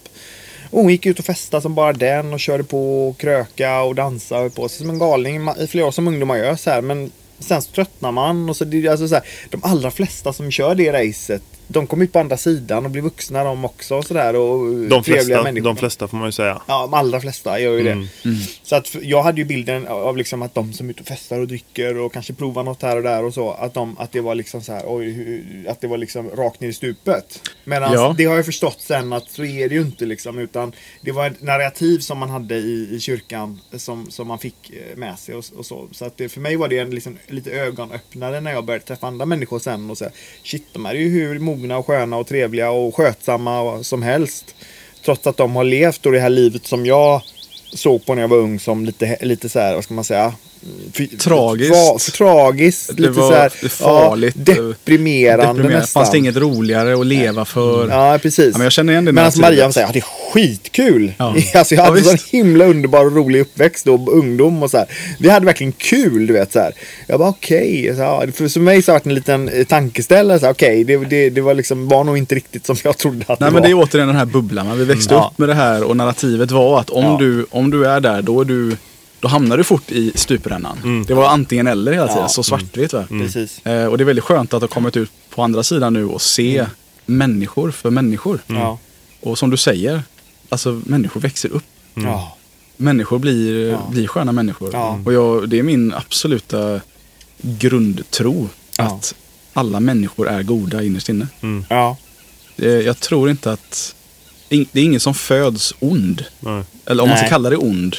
Och hon gick ut och festade som bara den och körde på och kröka och dansa och höll på sig som en galning i flera år som ungdomar gör så här. Men sen så tröttnar man och så, alltså så här, de allra flesta som kör det racet de kom ut på andra sidan och blev vuxna de också och sådär. Och De trevliga flesta, människor. de flesta får man ju säga. Ja, de allra flesta gör ju det. Mm. Så att jag hade ju bilden av liksom att de som är ute och festar och dricker och kanske provar något här och där och så. Att, de, att det var liksom så här, oj, att det var liksom rakt ner i stupet. Medan Ja. det har jag förstått sen att så är det ju inte liksom. Utan det var ett narrativ som man hade i, i kyrkan som, som man fick eh, med sig och, och så. Så att det, för mig var det en liksom, lite ögonöppnare när jag började träffa andra människor sen och säga shit, de här är ju hur mogna och sköna och trevliga och skötsamma som helst. Trots att de har levt då det här livet som jag såg på när jag var ung som lite, lite så här, vad ska man säga? För, Tragiskt. För tragiskt. Det lite var så här, farligt. Ja, deprimerande, Deprimerande. nästan. Fanns det inget roligare att leva för? Ja, precis. Ja, men jag känner igen det Men alltså. Maria säger, ja, det är skitkul. Ja. *laughs* Alltså, jag Ja, hade en visst. sån himla underbar och rolig uppväxt och ungdom och så här. Vi hade verkligen kul, du vet så här. Jag bara okej. Så, ja, för för mig så har det varit en liten eh, tankeställare. Okej, det, det, det var liksom, var nog inte riktigt som jag trodde att Nej det men var. det är återigen den här bubblan. Vi växte Mm. upp med det här och narrativet var att om, Ja. du, om du är där då är du då hamnar du fort i stuprännan. Det var antingen eller hela tiden, Ja. så svartvitt. Va? Precis. Eh, och det är väldigt skönt att ha kommit ut på andra sidan nu och se människor för människor. Ja. Och som du säger, alltså människor växer upp. Ja. Människor blir, Ja. blir sköna människor. Ja. Och jag, det är min absoluta grundtro Ja. att alla människor är goda innerst inne. Ja. Det, jag tror inte att... Det är ingen som föds ond. Nej. Eller om man ska Nej. kalla det ond.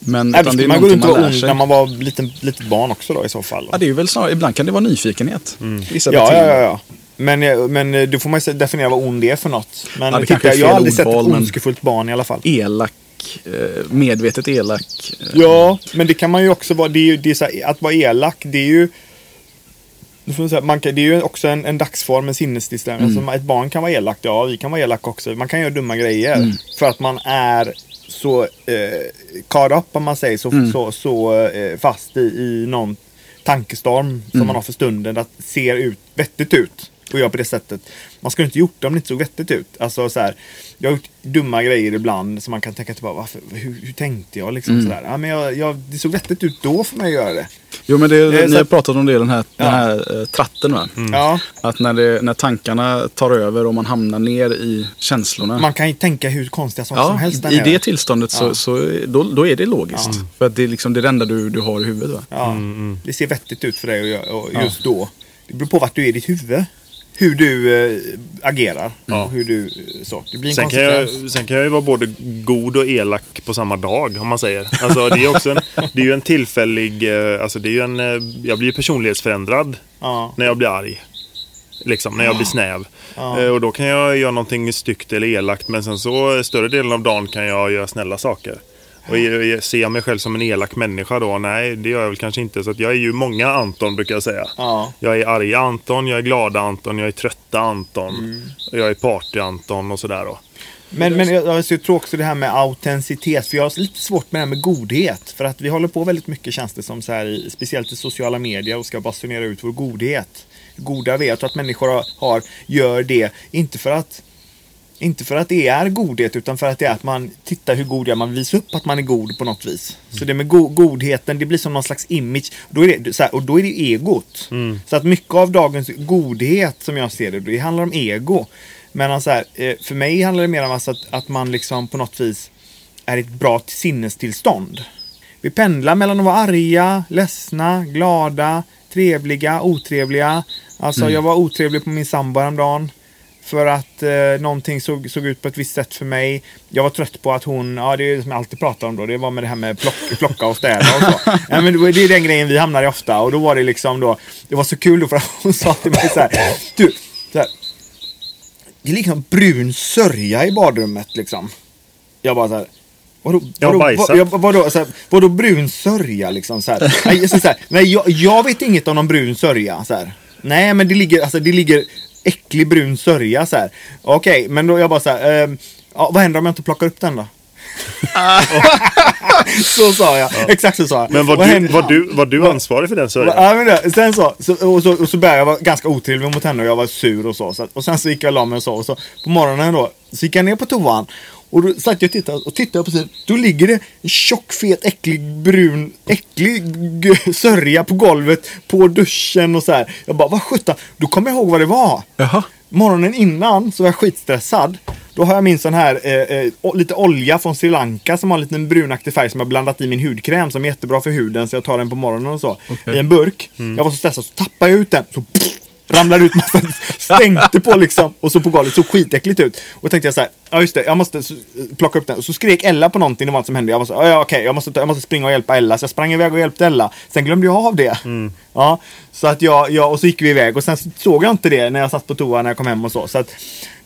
Men Nej, det är man gå någonting runt och man vara ond när man var liten, litet barn också då i så fall. Ja, det är väl snarare, ibland kan det vara nyfikenhet. Vissa Ja, ja, ja, ja. Men, eh, men eh, då får man ju definiera vad ond är för något. Men Ja, titta, jag har aldrig sett ett ondskefullt barn i alla fall. Elak, eh, medvetet elak. Ja, men det kan man ju också vara. Det är ju, det är så här, att vara elak, det är ju... man kan, det är ju också en, en dagsform, en sinnesstämning. Mm. Alltså, ett barn kan vara elakt, ja vi kan vara elaka också. Man kan göra dumma grejer. Mm. För att man är så eh, caught up, om man säger, så, Mm. så, så eh, fast i, i någon tankestorm som Mm. man har för stunden. Att ser ut, vettigt ut. Och gör på det sättet. Man skulle inte gjort det om det inte såg vettigt ut. Alltså så här, jag har gjort dumma grejer ibland som man kan tänka tillbaka. Varför, hur, hur tänkte jag liksom Mm. sådär. Ja, men jag, jag, det såg vettigt ut då för mig att göra det. Jo, men det, Eh, ni så har att- pratat om det, den här, den Ja. här eh, tratten. Va? Ja, Att när, det, när tankarna tar över och man hamnar ner i känslorna. man kan ju tänka hur konstiga saker som ja, helst där I det tillståndet så, Ja. så då, då är det logiskt. För att det är liksom det enda du, du har i huvudet. Va? Ja, Det ser vettigt ut för dig att göra- och Ja. just då. Det beror på vart du är i ditt huvud. Hur du eh, agerar. Ja. Och hur du, eh, så. Det blir en Sen kan, jag, sen kan jag ju vara både god och elak på samma dag om man säger. Alltså, det, är också en, *laughs* det är ju en tillfällig, eh, alltså det är en, jag blir ju personlighetsförändrad Ja. när jag blir arg. Liksom, när jag blir snäv. Ja. Och då kan jag göra någonting styggt eller elakt men sen så större delen av dagen kan jag göra snälla saker. Och ser jag mig själv som en elak människa då? Nej, det gör jag väl kanske inte. Så jag är ju många Anton brukar jag säga. Ja. Jag är arga Anton, jag är glada Anton, jag är trötta Anton. Mm. Jag är party-Anton och sådär då. Men, men jag, jag tror också det här med autenticitet. För jag har lite svårt med det här med godhet. För att vi håller på väldigt mycket känns det som så här, speciellt i sociala medier och ska basunera ut vår godhet. Goda vi är. Jag tror att människor har, har, gör det, inte för att inte för att det är godhet utan för att det är att man tittar hur god jag är. Man visar upp att man är god på något vis. Så det med go- godheten, det blir som någon slags image. Då är det, så här, och då är det egot. Så att mycket av dagens godhet som jag ser det, det handlar om ego. Men så här, eh, för mig handlar det mer om alltså att, att man liksom på något vis är ett bra sinnestillstånd. Vi pendlar mellan att vara arga, ledsna, glada, trevliga, otrevliga. Alltså jag var otrevlig på min sambo häromdagen. För att eh, någonting såg, såg ut på ett visst sätt för mig. Jag var trött på att hon, ja det är det som jag alltid pratar om då, det var med det här med plock, plocka och städa och så. *laughs* ja, men det är den grejen vi hamnar i ofta och då var det liksom då, det var så kul då för att hon sa till mig så här, du, så här, det ligger någon brun sörja i badrummet liksom. Jag bara så här, Vadå, Jag vadå, vad, jag- vadå, vadå brun sörja liksom? Så här. Nej, så, så här, nej jag, jag vet inget om någon brun sörja. Så här. Nej, men det ligger, alltså, det ligger äcklig brun sörja så här. Okej, men då jag bara så här. ehm, ja, vad händer om jag inte plockar upp den då? *laughs* så sa jag. Exakt så sa jag. Men var, Vad du, var, du, var du ansvarig för den sörjan? Ja, men det, sen så, så, och så, och så började jag vara ganska otrevlig mot henne och jag var sur och så. så och sen så gick jag och la mig och så. Och så på morgonen då, så gick jag ner på toan. Och då satt jag och tittade och tittade sidan. Då ligger det en tjock, fet, äcklig, brun, äcklig sörja på golvet på duschen och så här. Jag bara, vad sjutton. Då kommer jag ihåg vad det var. Jaha. Morgonen innan så var jag skitstressad. Då har jag min sån här, eh, eh, lite olja från Sri Lanka som har en liten brunaktig färg som jag blandat i min hudkräm som är jättebra för huden så jag tar den på morgonen och så. I en burk. Jag var så stressad så tappade jag ut den. Så pff, ramlade ut massa, *laughs* stänkte på liksom. Och så på golvet, så skitäckligt ut. Och tänkte jag så här, ja just det, jag måste plocka upp den. Och så skrek Ella på någonting, det var något som hände. Jag var så, ja okej, jag, måste, jag måste springa och hjälpa Ella. Så jag sprang iväg och hjälpte Ella. Sen glömde jag av det. Ja, så att jag, jag, och så gick vi iväg och sen såg jag inte det när jag satt på toa när jag kom hem och så. så att,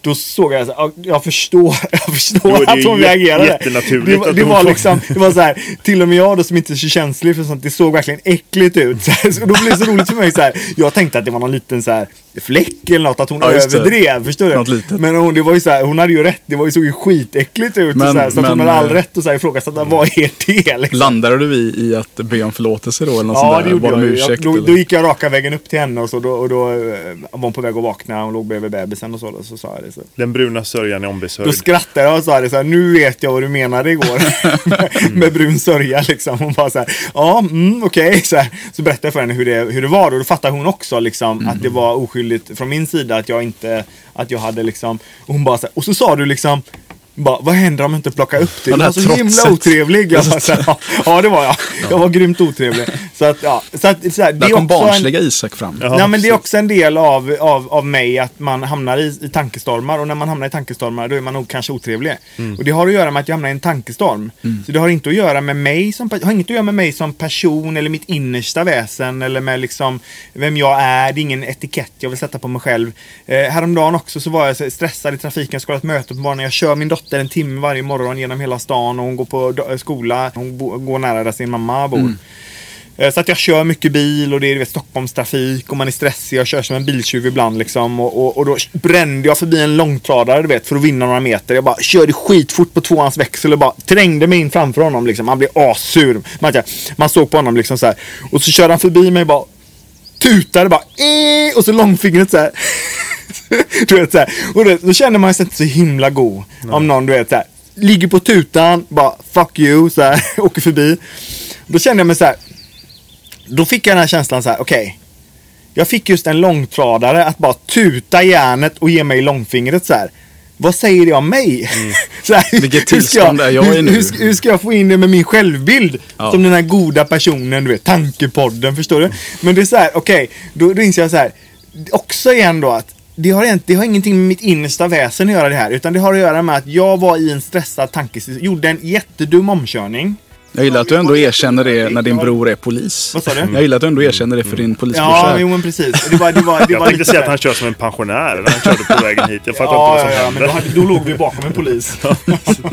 då såg jag, så, ja, jag förstår, *laughs* jag förstår att hon reagerade. Det, var- det var liksom, det var så här, till och med jag då som inte är så känslig för sånt, det såg verkligen äckligt ut. *laughs* Så, här, så då blev det så roligt för mig så här, jag tänkte att det var någon liten så här fläck eller något, att hon Ja, överdrev. Förstår du? Men hon, det var ju så här, hon hade ju rätt, det var ju, såg ju skitäckligt ut. Men- så här, så att hon men, hade all eh, rätt att ifrågasätta, vad är det liksom? Landade du i, i att be om förlåtelse då? Eller något Ja, sånt det där? gjorde jag ju. Jag, ursäkt, då, då gick jag raka vägen upp till henne och, så, då, och då eh, var hon på väg att vakna. Hon låg bredvid bebisen och så. Och så sa jag det. Så. Den bruna sörjan är Då ombesörjd. skrattade jag och sa det så här, nu vet jag vad du menade igår. *laughs* med, *laughs* med brun sörja liksom. Hon bara så här, ja, mm, okej. Så, här. så berättade jag för henne hur det, hur det var och då fattade hon också liksom att det var oskyldigt från min sida att jag inte, att jag hade liksom, och hon bara så här, och så sa du liksom bara, vad händer om jag inte plockar upp det? Ja, Du det var så himla trotset. otrevlig. Jag bara, så här, ja, ja, det var jag. Jag var grymt otrevlig. Så att, ja. Så att, så här, det Där är kom en, barnsliga Isak fram. Ja. Nej, men det är också en del av, av, av mig att man hamnar i, i tankestormar och när man hamnar i tankestormar då är man nog kanske otrevlig. Och det har att göra med att jag hamnar i en tankestorm. Så det har inte att göra med mig som, har inget att göra med mig som person eller mitt innersta väsen eller med liksom vem jag är. Det är ingen etikett jag vill sätta på mig själv. Eh, häromdagen också så var jag stressad i trafiken, jag skulle ha ett möte på morgonen. Jag kör min dotter en timme varje morgon genom hela stan och hon går på do- skola. Hon går nära där sin mamma bor. Eh, Så att jag kör mycket bil och det är vet, Stockholmstrafik och man är stressig. Jag kör som en biltjuv ibland liksom. Och, och, och då brände jag förbi en långtradare du vet för att vinna några meter. Jag bara körde skitfort på tvåans växel och bara trängde mig in framför honom liksom. Han blev assur. Man, man såg på honom liksom så här. Och så körde han förbi mig bara tutade bara eh, och så långfingret så här. *laughs* du vet så här. Och då, då känner man sig inte så himla god. Om någon du vet så här. Ligger på tutan, bara fuck you, så här, *laughs* åker förbi. Då kände jag mig så här. Då fick jag den här känslan så här, okej. jag fick just en långtradare att bara tuta järnet och ge mig långfingret så här. Vad säger det om mig? *laughs* så här, Vilket tillstånd är jag i nu? hur, ska- hur ska jag få in det med min självbild? Ja. Som den här goda personen, du vet, tankepodden, förstår du? Men det är så här, okej, då, då inser jag så här, också igen då att det har, egent- det har ingenting med mitt innersta väsen att göra det här, utan det har att göra med att jag var i en stressad tankesituation, gjorde en jättedum omkörning. Jag gillar att du ändå erkänner det när din bror är polis. Vad sa du? Jag gillar att du ändå erkänner det för din polisbrorsa. Ja, jo men precis. Det var, det var, det Jag var tänkte lite säga så att han kör som en pensionär när han körde på vägen hit. Jag fattar Ja, inte vad ja, som ja, men då, hände. då låg vi bakom en polis. *laughs*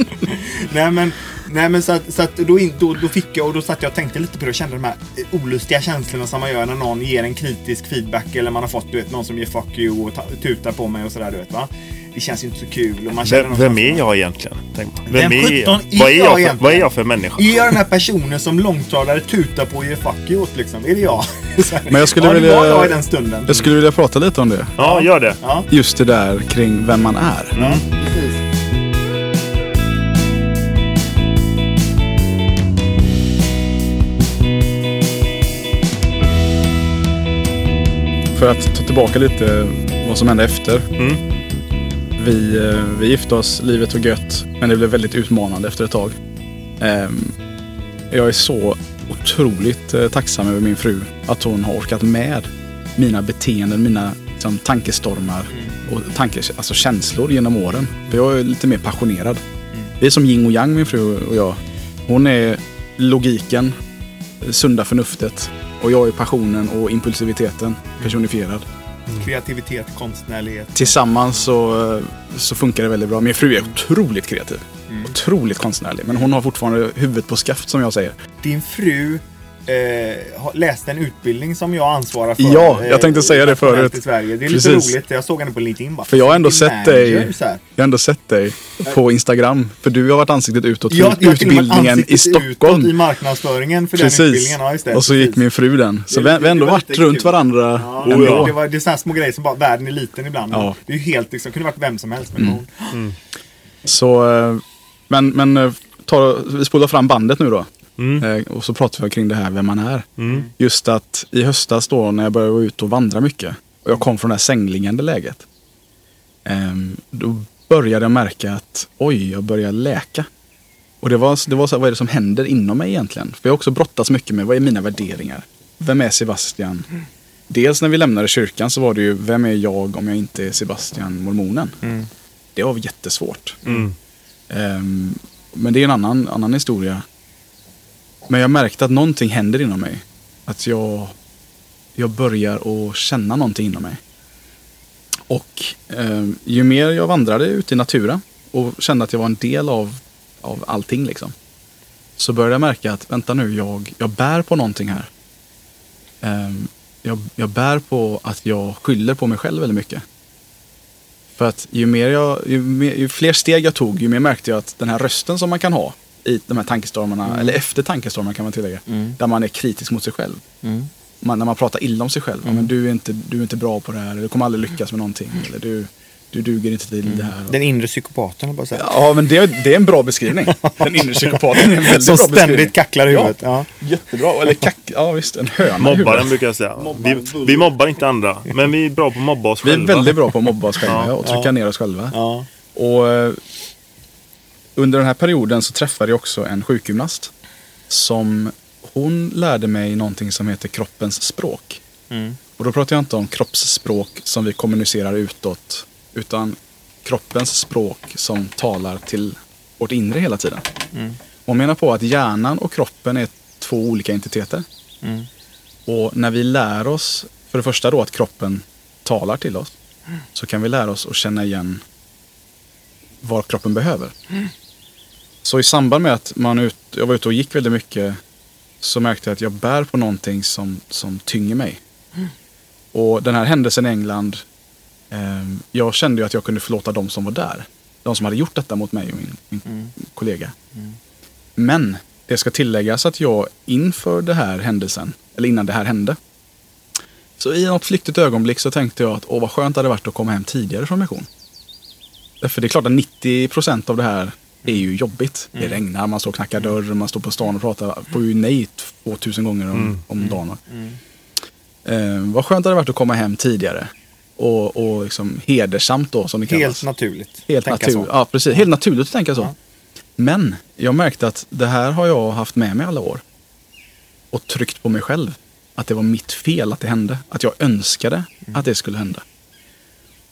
*laughs* nej men, nej, men så att, så att då, in, då, då fick jag och då satt jag och tänkte lite på det och kände de här olustiga känslorna som man gör när någon ger en kritisk feedback eller man har fått du vet, någon som ger fuck you och ta, tutar på mig och sådär du vet va. Det känns ju inte så kul. Och man känner Vem, vem är jag egentligen? Tänk, Vem vem är jag? är Vad är jag jag, för, vad är jag för människa? Är jag den här personen som långtradare tutar på och ger fuck you åt liksom? Är det jag? *laughs* Men jag skulle ja, det vilja- jag i den stunden. Jag skulle vilja prata lite om det. Ja, gör det. Ja, Just det där kring vem man är. ja, För att ta tillbaka lite vad som hände efter. Mm. Vi, eh, vi gifte oss, livet var gött, men det blev väldigt utmanande efter ett tag. Ehm, Jag är så otroligt eh, tacksam över min fru. Att hon har orkat med mina beteenden, mina liksom, tankestormar och tanke, alltså, känslor genom åren. För jag är lite mer passionerad. Vi är som yin och yang min fru och jag. Hon är logiken, sunda förnuftet och jag är passionen och impulsiviteten personifierad. Kreativitet, konstnärlighet. Tillsammans så, så funkar det väldigt bra. Min fru är otroligt kreativ. Otroligt konstnärlig. Men hon har fortfarande huvudet på skaft som jag säger. Din fru eh, läste en utbildning som jag ansvarar för. Ja, jag tänkte säga det förut. I Sverige. Det är Precis. lite roligt. Jag såg henne på LinkedIn bara. För jag har ändå sett dig-. Jag har ändå sett dig på Instagram. För du har varit ansiktet utåt för Jag, utbildningen i utåt Stockholm. i marknadsföringen för den Precis. utbildningen. Ja, just det. och så gick Precis. min fru den. Så Det- vi, har ändå varit runt kul. varandra Ja, ändå. det, det, var, det är sådana små grejer som bara, världen är liten ibland. Ja. Det är ju helt liksom, kunde varit vem som helst. Men Mm. hon, Så eh, Men, men eh, ta, vi spolar fram bandet nu då. Mm. Eh, och så pratar vi kring det här, vem man är. Mm. Just att i höstas då när jag började gå ut och vandra mycket. Och jag kom från det här sängliggande läget. ehm, då började jag märka att oj, jag börjar läka. Och det var, det var så här, vad är det som händer inom mig egentligen? För jag har också brottats mycket med, vad är mina värderingar? Vem är Sebastian? Dels när vi lämnade kyrkan så var det ju, vem är jag om jag inte är Sebastian mormonen? Mm. Det var jättesvårt. Mm. Ehm, men det är en annan, annan historia. Men jag märkte att någonting händer inom mig. Att jag, jag börjar att känna någonting inom mig. Och eh, ju mer jag vandrade ute i naturen och kände att jag var en del av, av allting liksom. Så började jag märka att vänta nu, jag, jag bär på någonting här. Eh, jag, jag bär på att jag skyller på mig själv väldigt mycket. För att ju, mer jag, ju, mer, ju fler steg jag tog, ju mer märkte jag att den här rösten som man kan ha i de här tankestormarna, eller efter tankestormarna kan man tillägga, där man är kritisk mot sig själv. Man, när man pratar illa om sig själv. Ja, men du, är inte, du är inte bra på det här, eller du kommer aldrig lyckas med någonting. Eller du, du duger inte till det här. Den inre psykopaten, att säga. Ja, men det, det är en bra beskrivning. *laughs* Den inre psykopaten är en väldigt Som bra beskrivning. ständigt kacklar i huvudet. Ja. Jättebra. Eller kack, ja visst, en höna Mobbaren brukar jag säga. Vi, vi mobbar inte andra, men vi är bra på att mobba oss Vi är själva. väldigt bra på att mobba oss själva Ja, ja, och trycka ja. ner oss själva. Ja. Och eh, under den här perioden så träffade jag också en sjukgymnast. Som hon lärde mig någonting som heter kroppens språk. Mm. Och då pratar jag inte om kroppsspråk som vi kommunicerar utåt. Utan kroppens språk som talar till vårt inre hela tiden. Mm. Hon menar på att hjärnan och kroppen är två olika entiteter. Mm. Och när vi lär oss, för det första då att kroppen talar till oss. Så kan vi lära oss att känna igen vad kroppen behöver. Så i samband med att man ut, jag var ute och gick väldigt mycket så märkte jag att jag bär på någonting som, som tynger mig. Och den här händelsen i England, eh, jag kände ju att jag kunde förlåta de som var där. De som hade gjort detta mot mig och min, min kollega. Men det ska tilläggas att jag inför det här händelsen, eller innan det här hände, så i något flyktigt ögonblick så tänkte jag att åh vad skönt det hade varit att komma hem tidigare från mission. Därför det är klart att 90% av det här är ju jobbigt. Det regnar, man står och knackar dörr, man står på stan och pratar. Får ju nej 2000 gånger om, om dagen. Eh, vad skönt det hade varit att komma hem tidigare. Och, och liksom hedersamt då som det kallas. Helt naturligt. Helt så. Ja, precis. Helt naturligt att tänka så. Ja. Men jag märkte att det här har jag haft med mig alla år. Och tryckt på mig själv. Att det var mitt fel att det hände. Att jag önskade att det skulle hända.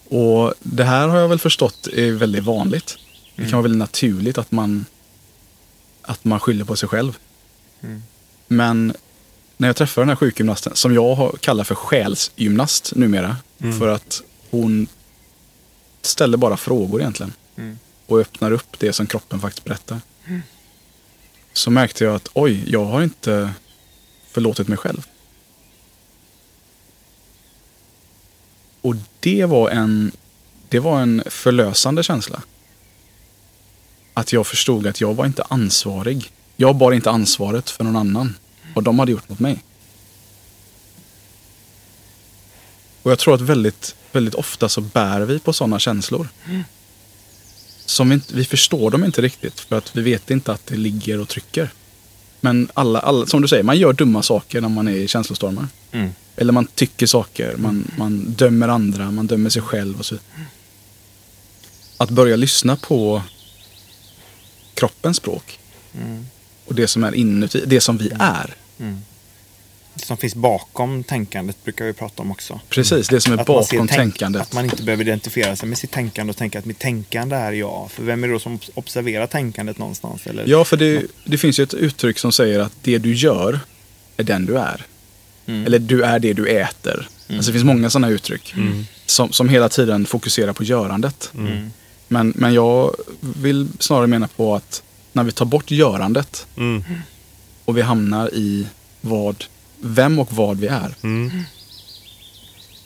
Och det här har jag väl förstått är väldigt vanligt. Det kan vara väldigt naturligt att man, att man skyller på sig själv. Men när jag träffade den här sjukgymnasten, som jag kallar för själsgymnast numera. För att hon ställer bara frågor egentligen. Och öppnar upp det som kroppen faktiskt berättar. Så märkte jag att oj, jag har inte förlåtit mig själv. Och det var en, det var en förlösande känsla. Att jag förstod att jag var inte ansvarig. Jag bar inte ansvaret för någon annan. Vad de hade gjort mot mig. Och jag tror att väldigt, väldigt ofta så bär vi på sådana känslor. Som vi, inte, vi förstår dem inte riktigt för att vi vet inte att det ligger och trycker. Men alla, alla, som du säger, man gör dumma saker när man är i känslostormar. Mm. Eller man tycker saker, man, man dömer andra, man dömer sig själv och så. Att börja lyssna på kroppens språk. Och det som är inuti, det som vi är. Som finns bakom tänkandet brukar vi prata om också. Precis, det som är Att bakom tänk- tänkandet. Att man inte behöver identifiera sig med sitt tänkande och tänka att mitt tänkande är jag. För vem är det då som observerar tänkandet någonstans? Eller? Ja, för det, det finns ju ett uttryck som säger att det du gör är den du är. Eller du är det du äter. Alltså det finns många sådana uttryck. Som, som hela tiden fokuserar på görandet. Men, men jag vill snarare mena på att när vi tar bort görandet Mm. och vi hamnar i vad, vem och vad vi är. Mm.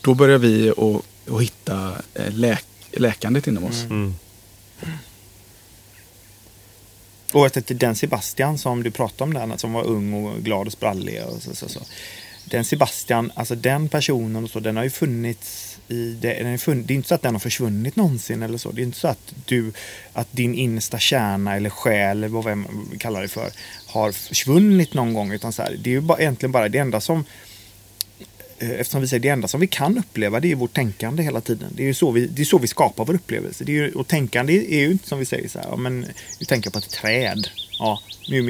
Då börjar vi att, att hitta eh, läk, läkandet inom oss. Mm. Och att det är den Sebastian som du pratade om där, som var ung och glad och sprallig. Och så, så, så. Den Sebastian, alltså den personen och så, den har ju funnits i det, den är det är inte så att den har försvunnit någonsin eller så. Det är inte så att du, att din innersta kärna eller själ, eller vad man kallar det för, har försvunnit någon gång. Utan så här, det är ju bara, egentligen bara det enda som eh, Eftersom vi säger det enda som vi kan uppleva det är vårt tänkande hela tiden. Det är ju så vi, det är så vi skapar vår upplevelse. Det är ju, och tänkande är ju inte som vi säger så här, ja, men du tänker på ett träd. Ja,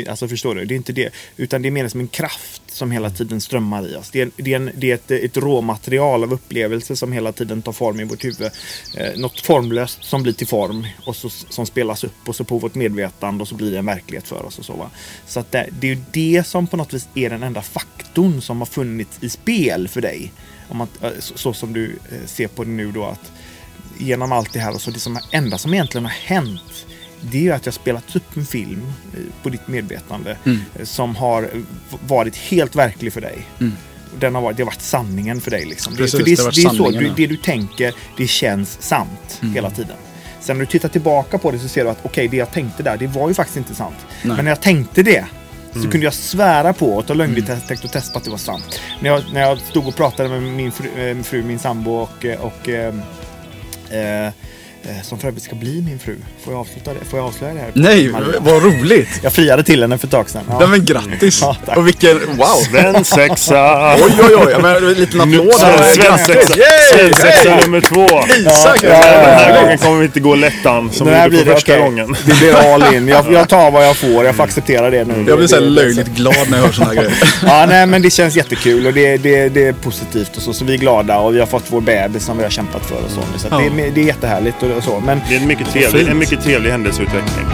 alltså förstår du? Det är inte det. Utan det är mer som en kraft som hela tiden strömmar i oss. Det är, det är, en, det är ett, ett råmaterial av upplevelse som hela tiden tar form i vårt huvud. Eh, något formlöst som blir till form och så, som spelas upp och så på vårt medvetande och så blir det en verklighet för oss. och Så, va? så att det, det är ju det som på något vis är den enda faktorn som har funnits i spel för dig. Om man, eh, så, så som du eh, ser på det nu då att genom allt det här och så det som enda som egentligen har hänt det är ju att jag spelat upp en film eh, på ditt medvetande eh, som har varit helt verklig för dig. Och Den har varit, det har varit sanningen för dig. Liksom. Precis, det, för det, det det är så, du, det du tänker, det känns sant hela tiden. Sen när du tittar tillbaka på det så ser du att okej, det jag tänkte där, det var ju faktiskt inte sant. Nej. Men när jag tänkte det så kunde jag svära på och ta lögndetektor och testa att det var sant. När jag, när jag stod och pratade med min fru, eh, min, fru, min sambo och, och eh, som för övrigt ska bli min fru. Får jag, avsluta det? Får jag avslöja det här? Nej, Maria? vad roligt! Jag friade till henne för ett tag sedan. Ja. Nej men grattis! Ja, tack. och vilken, wow! Svensexa! Oj oj oj, men en liten applåd. Svensexa! Svensexa nummer två. Isak! Ja, ja, Den ja, här ja. gången kommer vi inte gå lättan som Den vi här gjorde blir första okej. gången. Det blir all in. Jag, jag tar vad jag får. Jag får acceptera det nu. Jag blir så här Det- det- löjligt glad när jag hör såna här grejer. *laughs* Ja, nej, men det känns jättekul och det, det, det är positivt och så. Så vi är glada och vi har fått vår bebis som vi har kämpat för och så. Så det, det är jättehärligt och, så. Men Det är en mycket trevlig, en mycket trevlig händelseutveckling.